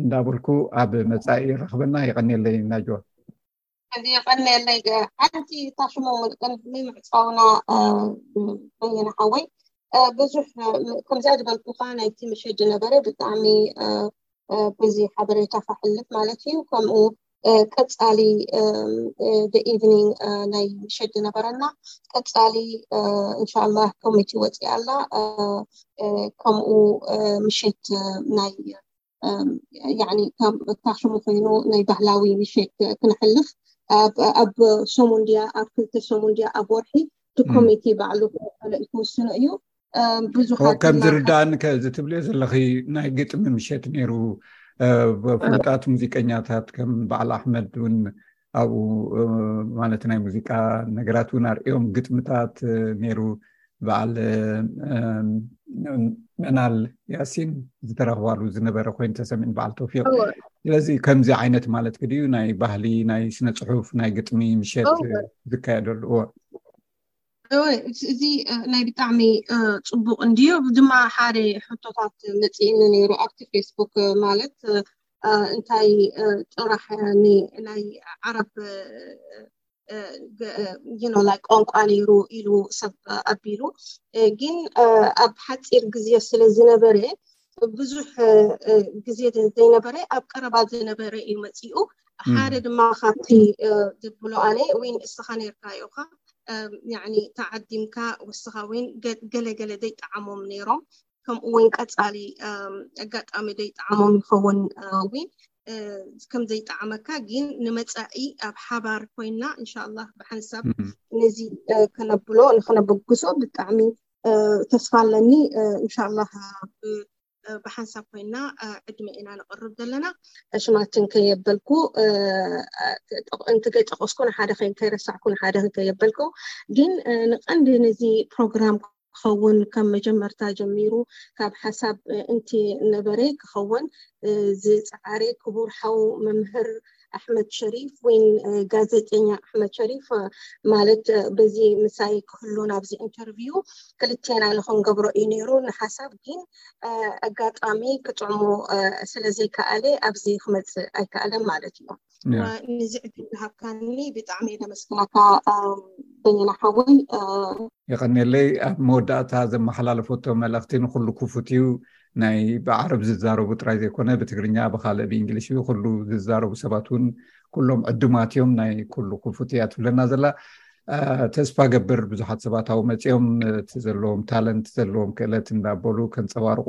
እንዳበልኩ ኣብ መፃኢ ረክበና ይቀኒለይ ናጆ እዚ የቀንየለይ ሓንቲ እታ ሽሙ ቅድሚ ምዕፃውና በየነ ሓወይ ብዙሕ ከምዚኣ ዝበልኩኻ ናይቲ ምሸት ዝነበረ ብጣዕሚ ብዙ ሓበሬታ ከሕልፍ ማለት እዩ ከምኡ ቀፃሊ ኢቭኒንግ ናይ ምሸት ዝነበረና ቀፃሊ እንሻላ ኮሚቴ ወፂኣ ኣላ ከምኡ ምሸት ናይ እታ ሽሙ ኮይኑ ናይ ባህላዊ ምሸት ክነሕልፍ ኣብ ሰሙን ድያ ኣብ ክልተ ሰሙን ድያ ኣብ ወርሒ እቲ ኮሚቴ ባዕሉ ለዩ ክውስኑ እዩ ብዙከም ዝርዳእኒ ከዚ ትብልዮ ዘለኺ ናይ ግጥሚ ምሸት ነይሩ ፍሉጣት ሙዚቀኛታት ከም በዓል ኣሕመድ እውን ኣብኡ ማለት ናይ ሙዚቃ ነገራት እውን ኣርእዮም ግጥምታት ነይሩ በዓል መናል ያሲን ዝተረኽባሉ ዝነበረ ኮይኑ ተሰሚዑ በዓል ተውፊቅ ስለዚ ከምዚ ዓይነት ማለት ግድዩ ናይ ባህሊ ናይ ስነ ፅሑፍ ናይ ግጥሚ ምሸት ዝካየደሉ እዎ እዚ ናይ ብጣዕሚ ፅቡቅ እንድዩ ድማ ሓደ ሕቶታት መፅእኒ ነይሩ ኣብቲ ፌስቡክ ማለት እንታይ ጥራሕ ናይ ዓረብ ዩኖላይ ቋንቋ ነይሩ ኢሉ ሰብ ኣቢሉ ግን ኣብ ሓፂር ግዜ ስለ ዝነበረ ብዙሕ ግዜ ዘይነበረ ኣብ ቀረባ ዝነበረ እዩ መፂኡ ሓደ ድማ ካብቲ ዝብሎ ኣነ ወይን እስኻ ነርካ ኢኻ ተዓዲምካ ወስኻ ወይን ገለገለ ዘይጠዓሞም ነይሮም ከምኡ እውን ቀፃሊ ኣጋጣሚ ዘይጠዓሞም ይኸውን ዊን ከም ዘይጠዓመካ ግን ንመፃኢ ኣብ ሓባር ኮይና እንሻላ ብሓንሳብ ነዚ ከነብሎ ንክነበግሶ ብጣዕሚ ተስፋ ኣለኒ እንሻላ ብሓንሳብ ኮይና ዕድመ ኢና ንቕርብ ዘለና ሽማትን ከየበልኩ እንትገጠቀስኩ ንሓደ ከይረሳዕኩ ንሓደ ከየበልኩ ግን ንቀንዲ ነዚ ፕሮግራም ክኸውን ከም መጀመርታ ጀሚሩ ካብ ሓሳብ እንቲ ነበረ ክኸውን ዝጸዓረ ክቡር ሓው መምህር ኣሕመድ ሸሪፍ ወይን ጋዜጠኛ ኣሕመድ ሸሪፍ ማለት በዚ ምሳይ ክህሉ ናብዚ ኢንተርቪው ክልቴና ንክንገብሮ እዩ ነይሩ ንሓሳብ ግን ኣጋጣሚ ክጥዕሞ ስለ ዘይከኣለ ኣብዚ ክመጽእ ኣይከኣለን ማለት እዩ። ንዚ ዕድል ዝሃብካኒ ብጣዕሚ እየ ዘመስግነካ በየነ ሓወይ የቀኒለይ ኣብ መወዳእታ ዘመሓላለፈቶ መልእክቲ ንኩሉ ክፉት እዩ ናይ ብዓረብ ዝዛረቡ ጥራይ ዘይኮነ ብትግርኛ ብካልእ ብእንግሊሽ ኩሉ ዝዛረቡ ሰባት እውን ኩሎም ዕዱማት እዮም ናይ ኩሉ ክፉት እያ ትብለና ዘላ ተስፋ ገብር ብዙሓት ሰባት ኣብኡ መፂኦም እቲ ዘለዎም ታለንት ዘለዎም ክእለት እንዳበሉ ከንፀባርቁ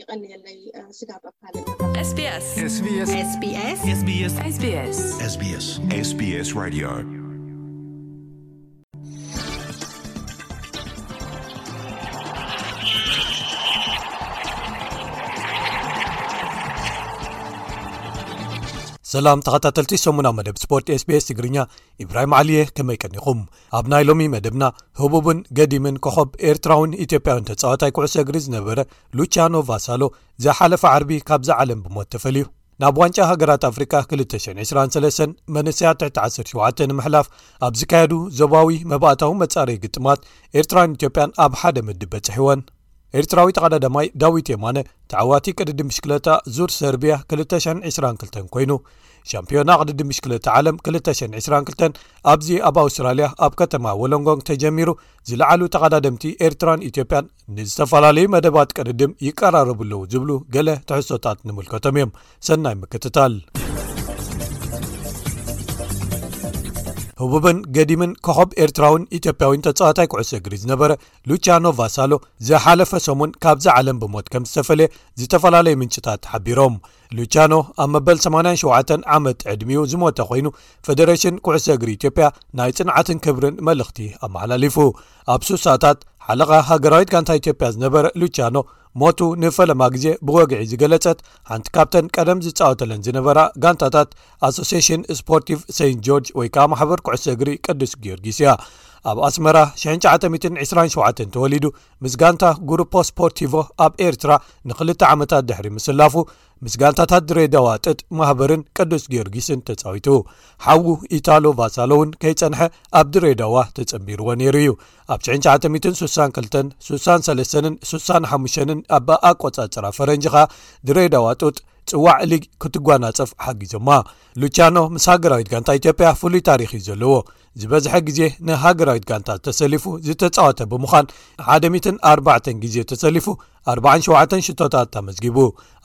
ይቀንየለይ ስጋብ ኣብ ካልእ ሰላም ተኸታተልቲ ሰሙናዊ መደብ ስፖርት ስbs ትግርኛ ኢብራሂም ዓሊየ ከመይ ቀኒኹም ኣብ ናይ ሎሚ መደብና ህቡብን ገዲምን ኮኾብ ኤርትራውን ኢትዮጵያውን ተጻዋታይ ኩዕሶ እግሪ ዝነበረ ሉቻኖ ቫሳሎ ዝሓለፈ ዓርቢ ካብዛ ዓለም ብሞት ተፈልዩ ናብ ዋንጫ ሃገራት ኣፍሪቃ 223 መንስያት ትሕቲ 17 ንምሕላፍ ኣብ ዝካየዱ ዞባዊ መባእታዊ መጻረይ ግጥማት ኤርትራን ኢትዮጵያን ኣብ ሓደ ምድብ በጽሕወን ኤርትራዊ ተቐዳዳማይ ዳዊት የማነ ተዓዋቲ ቅድዲ ምሽክለታ ዙር ሰርብያ 222 ኮይኑ ሻምፒዮና ቅድድም ብሽክለታ ዓለም 222 ኣብዚ ኣብ ኣውስትራልያ ኣብ ከተማ ወሎንጎንግ ተጀሚሩ ዝለዓሉ ተቐዳደምቲ ኤርትራን ኢትዮጵያን ንዝተፈላለዩ መደባት ቅድድም ይቀራረቡ ኣለዉ ዝብሉ ገለ ትሕሶታት ንምልከቶም እዮም ሰናይ ምክትታል ህቡብን ገዲምን ኮኸብ ኤርትራውን ኢትዮጵያዊን ተጻዋታይ ኩዕሶ እግሪ ዝነበረ ሉቻኖ ቫሳሎ ዝሓለፈ ሰሙን ካብዚ ዓለም ብሞት ከም ዝተፈለየ ዝተፈላለዩ ምንጭታት ሓቢሮም ሉቻኖ ኣብ መበል 87 ዓመት ዕድሚኡ ዝሞተ ኮይኑ ፈደረሽን ኩዕሶ እግሪ ኢትዮጵያ ናይ ፅንዓትን ክብርን መልእኽቲ ኣመሓላሊፉ ኣብ ሱሳታት ሓለቓ ሃገራዊት ጋንታ ኢትዮጵያ ዝነበረ ሉቻኖ ሞቱ ንፈለማ ግዜ ብወግዒ ዝገለጸት ሓንቲ ካብተን ቀደም ዝፃወተለን ዝነበራ ጋንታታት ኣሶሴሽን ስፖርቲቭ ሰንት ጆርጅ ወይ ከዓ ማሕበር ኩዕሶ እግሪ ቅዱስ ጊዮርጊስ እያ ኣብ ኣስመራ 927 ተወሊዱ ምስ ጋንታ ጉሩፖ ስፖርቲቮ ኣብ ኤርትራ ንክልተ ዓመታት ድሕሪ ምስላፉ ምስ ጋንታታት ድሬዳዋ ጥጥ ማህበርን ቅዱስ ጊዮርጊስን ተጻዊቱ ሓዉ ኢታሎ ቫሳሎ እውን ከይጸንሐ ኣብ ድሬዳዋ ተጸንቢርዎ ነይሩ እዩ ኣብ 962 63ን 65ን ኣብ ኣቆጻጽራ ፈረንጂ ከኣ ድሬዳዋ ጡጥ ጽዋዕ ሊግ ክትጓናጸፍ ሓጊዞማ ሉቻኖ ምስ ሃገራዊት ጋንታ ኢትዮጵያ ፍሉይ ታሪኽ እዩ ዘለዎ ዝበዝሐ ግዜ ንሃገራዊት ጋንታ ተሰሊፉ ዝተጻወተ ብምዃን ሓደ 4 ግዜ ተሰሊፉ 47 ሽቶታት ኣመዝጊቡ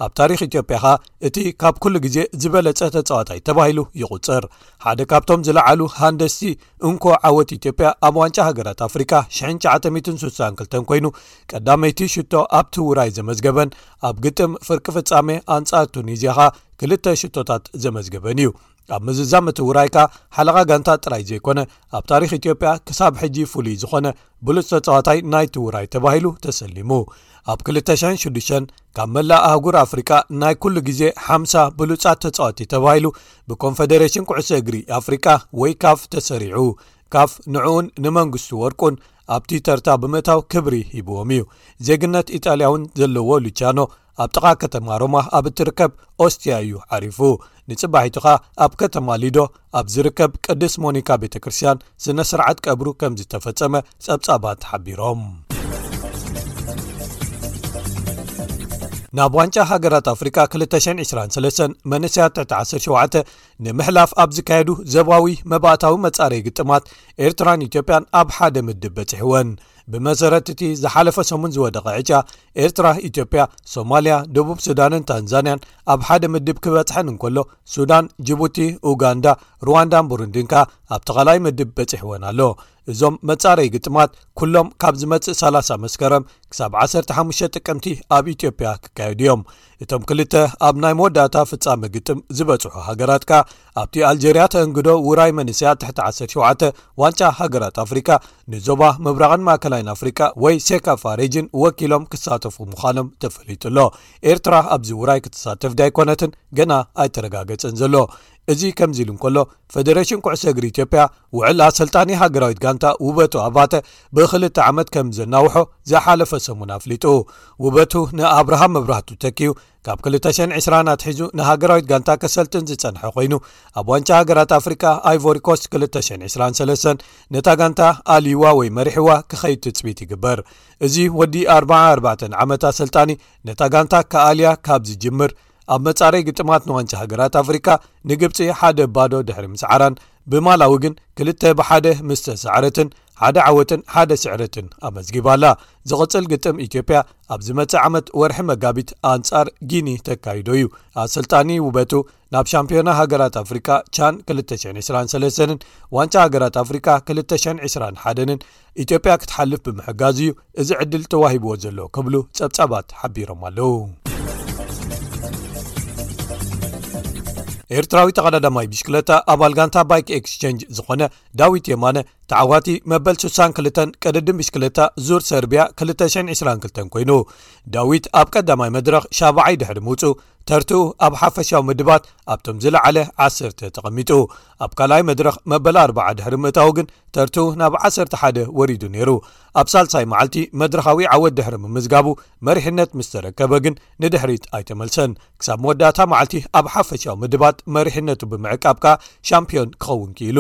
ኣብ ታሪክ ኢትዮጵያ ከኣ እቲ ካብ ኩሉ ግዜ ዝበለጸ ተጻዋታይ ተባሂሉ ይቝጽር ሓደ ካብቶም ዝለዓሉ ሃንደስቲ እንኮ ዓወት ኢትዮጵያ ኣብ ዋንጫ ሃገራት ኣፍሪካ 962 ኮይኑ ቀዳመይቲ ሽቶ ኣብቲ ውራይ ዘመዝገበን ኣብ ግጥም ፍርቂ ፍጻሜ ኣንጻር ቱኒዝያ ከኣ ክልተ ሽቶታት ዘመዝገበን እዩ ኣብ ምዝዛም እቲ ውራይካ ሓለቓ ጋንታ ጥራይ ዘይኮነ ኣብ ታሪኽ ኢትዮጵያ ክሳብ ሕጂ ፍሉይ ዝኾነ ብሉፅ ተፃዋታይ ናይቲ ውራይ ተባሂሉ ተሰሊሙ ኣብ 206 ካብ መላእ ኣህጉር ኣፍሪቃ ናይ ኩሉ ግዜ ሓምሳ ብሉጻት ተጻወቲ ተባሂሉ ብኮንፈደሬሽን ኩዕሶ እግሪ ኣፍሪቃ ወይ ካፍ ተሰሪዑ ካፍ ንዕኡን ንመንግስቱ ወርቁን ኣብቲ ተርታ ብምእታው ክብሪ ሂብዎም እዩ ዜግነት ኢጣልያውን ዘለዎ ሉቻኖ ኣብ ጥቓ ከተማ ሮማ ኣብ እትርከብ ኦስትያ እዩ ዓሪፉ ንጽባሒቱ ኸኣ ኣብ ከተማ ሊዶ ኣብ ዝርከብ ቅድስ ሞኒካ ቤተ ክርስትያን ስነ ስርዓት ቀብሩ ከም ዝተፈጸመ ጸብጻባት ሓቢሮም ናብ ዋንጫ ሃገራት ኣፍሪቃ 223 መንእሰያት ትሕቲ 17 ንምሕላፍ ኣብ ዝካየዱ ዘባዊ መባእታዊ መጻረይ ግጥማት ኤርትራን ኢትዮጵያን ኣብ ሓደ ምድብ በጺሕወን ብመሰረት እቲ ዝሓለፈ ሰሙን ዝወደቐ ዕጫ ኤርትራ ኢትዮጵያ ሶማልያ ደቡብ ሱዳንን ታንዛንያን ኣብ ሓደ ምድብ ክበጽሐን እንከሎ ሱዳን ጅቡቲ ኡጋንዳ ሩዋንዳን ቡሩንዲን ከኣ ኣብ ተቓላይ ምድብ በጺሕወን ኣሎ እዞም መጻረይ ግጥማት ኩሎም ካብ ዝመጽእ 30 መስከረም ክሳብ 15 ጥቅምቲ ኣብ ኢትዮጵያ ክካየዱ እዮም እቶም ክልተ ኣብ ናይ መወዳእታ ፍጻሚ ግጥም ዝበጽሑ ሃገራት ከኣ ኣብቲ ኣልጀርያ ተእንግዶ ውራይ መንስያት ትሕቲ 17 ዋንጫ ሃገራት ኣፍሪቃ ንዞባ ምብራቕን ማእከላይን ኣፍሪቃ ወይ ሴካፋ ሬጅን ወኪሎም ክሳተፉ ምዃኖም ተፈሊጡ ኣሎ ኤርትራ ኣብዚ ውራይ ክትሳተፍ ዳይኮነትን ገና ኣይተረጋገጸን ዘሎ እዚ ከምዚ ኢሉ እንከሎ ፈደሬሽን ኩዕሶ እግሪ ኢትዮጵያ ውዕል ኣሰልጣኒ ሃገራዊት ጋንታ ውበቱ ኣባተ ብክልተ ዓመት ከም ዘናውሖ ዝሓለፈ ሰሙን ኣፍሊጡ ውበቱ ንኣብርሃም መብራህቱ ተኪዩ ካብ 220 ኣትሒዙ ንሃገራዊት ጋንታ ከሰልጥን ዝጸንሐ ኮይኑ ኣብ ዋንጫ ሃገራት ኣፍሪቃ ኣይቮሪኮስት 223 ነታ ጋንታ ኣልይዋ ወይ መሪሕዋ ክኸይድ ትጽቢት ይግበር እዚ ወዲ 44 ዓመት ኣሰልጣኒ ነታ ጋንታ ካኣልያ ካብ ዝጅምር ኣብ መጻረይ ግጥማት ንዋንጫ ሃገራት ኣፍሪቃ ንግብፂ ሓደ ባዶ ድሕሪ ምስዓራን ብማላዊ ግን ክልተ ብሓደ ምስ ተሳዕረትን ሓደ ዓወትን ሓደ ስዕረትን ኣመዝጊባ ኣላ ዝቕፅል ግጥም ኢትዮጵያ ኣብ ዝመፅእ ዓመት ወርሒ መጋቢት ኣንፃር ጊኒ ተካይዶ እዩ ኣሰልጣኒ ውበቱ ናብ ሻምፒዮና ሃገራት ኣፍሪካ ቻን 223ን ዋንጫ ሃገራት ኣፍሪካ 221ን ኢትዮጵያ ክትሓልፍ ብምሕጋዝ እዩ እዚ ዕድል ተዋሂብዎ ዘሎ ክብሉ ጸብጻባት ሓቢሮም ኣለዉ ኤርትራዊ ተቐዳዳማይ ብሽክለታ ኣባል ጋንታ ባይክ ኤክስቸንጅ ዝኾነ ዳዊት የማነ ተዓዋቲ መበል 62 ቀደድም ብሽክለታ ዙር ሰርቢያ 222 ኮይኑ ዳዊት ኣብ ቀዳማይ መድረኽ ሻባዓይ ድሕሪ ምውፁእ ተርትኡ ኣብ ሓፈሻዊ ምድባት ኣብቶም ዝለዓለ ዓሰርተ ተቐሚጡ ኣብ ካልኣይ መድረኽ መበል ኣርዓ ድሕሪ ምእታው ግን ተርት ናብ ዓሰርተ ሓደ ወሪዱ ነይሩ ኣብ ሳልሳይ መዓልቲ መድረኻዊ ዓወት ድሕሪ ምምዝጋቡ መሪሕነት ምስ ተረከበ ግን ንድሕሪት ኣይተመልሰን ክሳብ መወዳእታ መዓልቲ ኣብ ሓፈሻዊ ምድባት መሪሕነቱ ብምዕቃብካ ሻምፒዮን ክኸውን ክኢሉ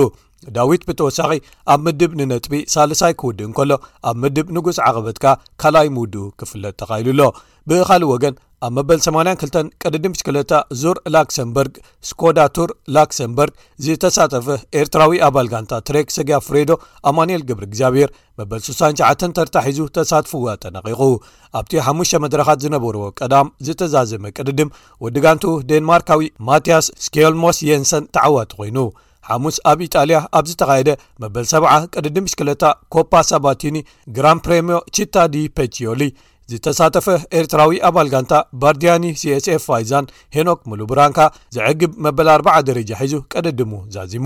ዳዊት ብተወሳኺ ኣብ ምድብ ንነጥቢ ሳልሳይ ክውድእ እንከሎ ኣብ ምድብ ንጉስ ዓቐበትካ ካልኣይ ምውድኡ ክፍለጥ ተኻኢሉ ኣሎ ብኻልእ ወገን ኣብ መበል 82 ቅድድም ብሽክለታ ዙር ላክሰምበርግ ስኮዳ ቱር ላክሰምበርግ ዝተሳተፈ ኤርትራዊ ኣባል ጋንታ ትሬክ ሰግያ ፍሬዶ ኣማንኤል ግብሪ እግዚኣብሔር መበል 69 ተርታሒዙ ተሳትፍዎ ኣጠናቂቑ ኣብቲ ሓሙሽ መድረኻት ዝነበርዎ ቀዳም ዝተዛዘመ ቅድድም ወዲ ጋንቱ ዴንማርካዊ ማትያስ ስኬልሞስ የንሰን ተዓዋቲ ኮይኑ ሓሙስ ኣብ ኢጣልያ ኣብ ዝተኻየደ መበል 70 ቅድድም ብሽክለታ ኮፓ ሳባቲኒ ግራን ፕሬምዮ ቺታ ዲ ፔችዮሊ ዝተሳተፈ ኤርትራዊ ኣባል ጋንታ ባርድያኒ ሲስኤፍ ፋይዛን ሄኖክ ምሉ ብራንካ ዘዕግብ መበል ኣርዓ ደረጃ ሒዙ ቀደድሙ ዛዚሙ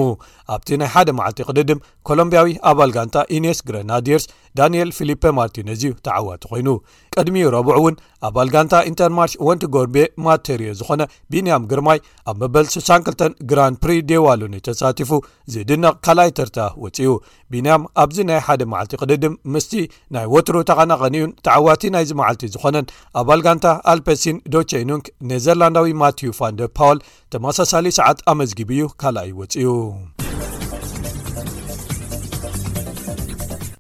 ኣብቲ ናይ ሓደ መዓልቲ ቅድድም ኮሎምብያዊ ኣባል ጋንታ ኢንስ ግረናድርስ ዳንኤል ፊሊፐ ማርቲነዝ እዩ ተዓዋቲ ኮይኑ ቅድሚ ረቡዕ እውን ኣባል ጋንታ ኢንተርማርሽ ወንቲ ጎርቤ ማተርዮ ዝኾነ ቢንያም ግርማይ ኣብ መበል 62 ግራን ፕሪ ዴዋሉኒ ተሳቲፉ ዝድነቕ ካልኣይ ተርታ ወፅኡ ቢንያም ኣብዚ ናይ ሓደ መዓልቲ ቅድድም ምስቲ ናይ ወትሩ ተቐናቐኒኡን ተዓዋቲ ናይዚ መዓልቲ ዝኾነን ኣባል ጋንታ ኣልፐሲን ዶቸይኑንክ ኔዘርላንዳዊ ማትዩ ፋንደ ፓወል ተመሳሳሊ ሰዓት ኣመዝጊቡ እዩ ካልኣይ ወፅኡ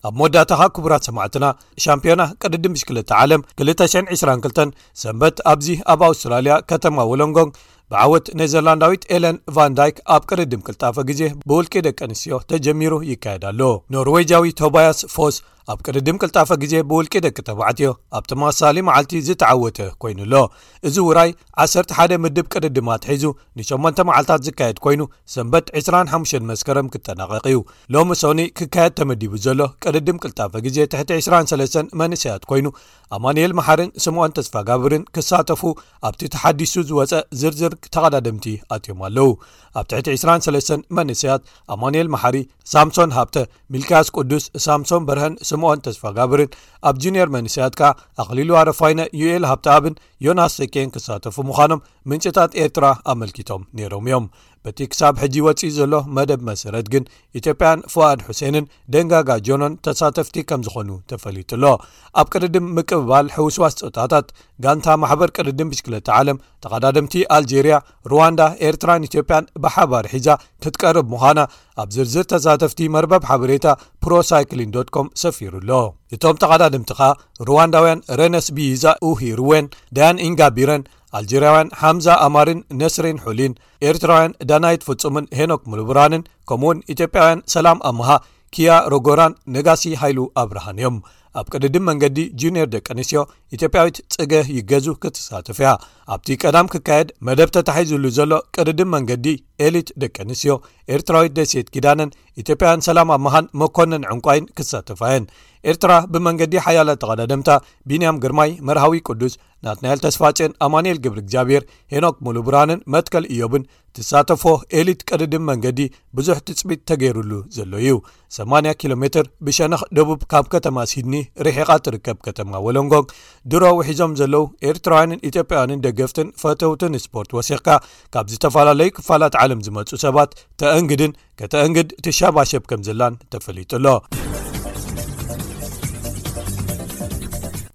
ኣብ መወዳእታኻ ክቡራት ሰማዕትና ሻምፒዮና ቅድድም ብሽክልተ ዓለም 222 ሰንበት ኣብዚ ኣብ ኣውስትራልያ ከተማ ወሎንጎንግ ብዓወት ኔዘርላንዳዊት ኤለን ቫንዳይክ ኣብ ቅርድም ቅልጣፈ ግዜ ብውልቂ ደቂ ኣንስትዮ ተጀሚሩ ይካየድ ኣሎ ኖርወጃዊ ቶባያስ ፎስ ኣብ ቅድድም ቅልጣፈ ግዜ ብውልቂ ደቂ ተባዕትዮ ኣብ ተመሳሳሊ መዓልቲ ዝተዓወተ ኮይኑ ኣሎ እዚ ውራይ 11 ምድብ ቅድድም ኣትሒዙ ን8 መዓልታት ዝካየድ ኮይኑ ሰንበት 25 መስከረም ክጠናቀቂ እዩ ሎሚ ሶኒ ክካየድ ተመዲቡ ዘሎ ቅድድም ቅልጣፈ ግዜ ትሕቲ 23 መንእሰያት ኮይኑ ኣማንኤል መሓርን ስምኦን ተስፋጋብርን ክሳተፉ ኣብቲ ተሓዲሱ ዝወፀ ዝርዝር ተቐዳደምቲ ኣትዮም ኣለው ኣብ ትሕቲ 23 መንእሰያት ኣማንኤል መሓሪ ሳምሶን ሃብተ ሚልክያስ ቅዱስ ሳምሶን በርሀን ስምኦን ተስፋጋብርን ኣብ ጁኒየር መንእሰያት ከኣ ኣኽሊሉ ኣረፋይነ ዩኤል ሃብተኣብን ዮናስ ሰኬን ክሳተፉ ምዃኖም ምንጭታት ኤርትራ ኣመልኪቶም ነይሮም እዮም በቲ ክሳብ ሕጂ ወፂኢ ዘሎ መደብ መሰረት ግን ኢትዮጵያን ፍዋኣድ ሑሴንን ደንጋጋ ጆኖን ተሳተፍቲ ከም ዝኾኑ ተፈሊጡ ኣሎ ኣብ ቅድድም ምቅብባል ሕውስዋስ ፀወታታት ጋንታ ማሕበር ቅድድም ብሽክለቲ ዓለም ተቐዳድምቲ ኣልጀርያ ሩዋንዳ ኤርትራን ኢትዮጵያን ብሓባር ሒዛ ክትቀርብ ምዃና ኣብ ዝርዝር ተሳተፍቲ መርበብ ሓበሬታ ፕሮሳይክሊን ዶ ኮም ሰፊሩ ኣሎ እቶም ተቐዳድምቲ ከኣ ሩዋንዳውያን ረነስ ብይዛ ኡሂርወን ዳያን ኢንጋቢረን ኣልጀርያውያን ሓምዛ ኣማርን ነስሪን ሑሊን ኤርትራውያን ዳናይት ፍጹምን ሄኖክ ምሉብራንን ከምኡ ውን ኢትዮጵያውያን ሰላም ኣምሃ ኪያ ሮጎራን ነጋሲ ሃይሉ ኣብርሃን እዮም ኣብ ቅድድም መንገዲ ጁንየር ደቂ ኣንስትዮ ኢትዮጵያዊት ጽገ ይገዙ ክትሳተፍ እያ ኣብቲ ቀዳም ክካየድ መደብ ተታሒዝሉ ዘሎ ቅድድም መንገዲ ኤሊት ደቂ ኣንስትዮ ኤርትራዊት ደሴት ኪዳንን ኢትዮጵያውያን ሰላም ኣብ መሃን መኮንን ዕንቋይን ክሳተፋ እየን ኤርትራ ብመንገዲ ሓያላት ተቐዳደምታ ቢንያም ግርማይ መርሃዊ ቅዱስ ናትናኤል ተስፋጼን ኣማንኤል ግብሪ እግዚኣብሔር ሄኖክ ሙሉ ብራንን መትከል እዮብን ትሳተፎ ኤሊት ቀድድም መንገዲ ብዙሕ ትፅቢት ተገይሩሉ ዘሎ እዩ 80 ኪሎ ሜትር ብሸነኽ ደቡብ ካብ ከተማ ሲድኒ ርሒቓ ትርከብ ከተማ ወለንጎግ ድሮ ውሒዞም ዘለዉ ኤርትራውያንን ኢትዮጵያውያንን ደገፍትን ፈተውትን ስፖርት ወሲኽካ ካብ ዝተፈላለዩ ክፋላት ዓለም ዝመፁ ሰባት ተእንግድን ከተእንግድ ትሻባሸብ ከም ዘላን ተፈሊጡ ኣሎ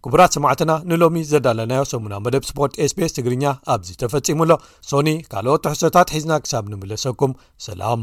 ክቡራት ሰማዕትና ንሎሚ ዘዳለናዮ ሰሙና መደብ ስፖርት ስቤስ ትግርኛ ኣብዚ ተፈጺሙ ኣሎ ሶኒ ካልኦት ትሕሶታት ሒዝና ክሳብ ንምለሰኩም ሰላም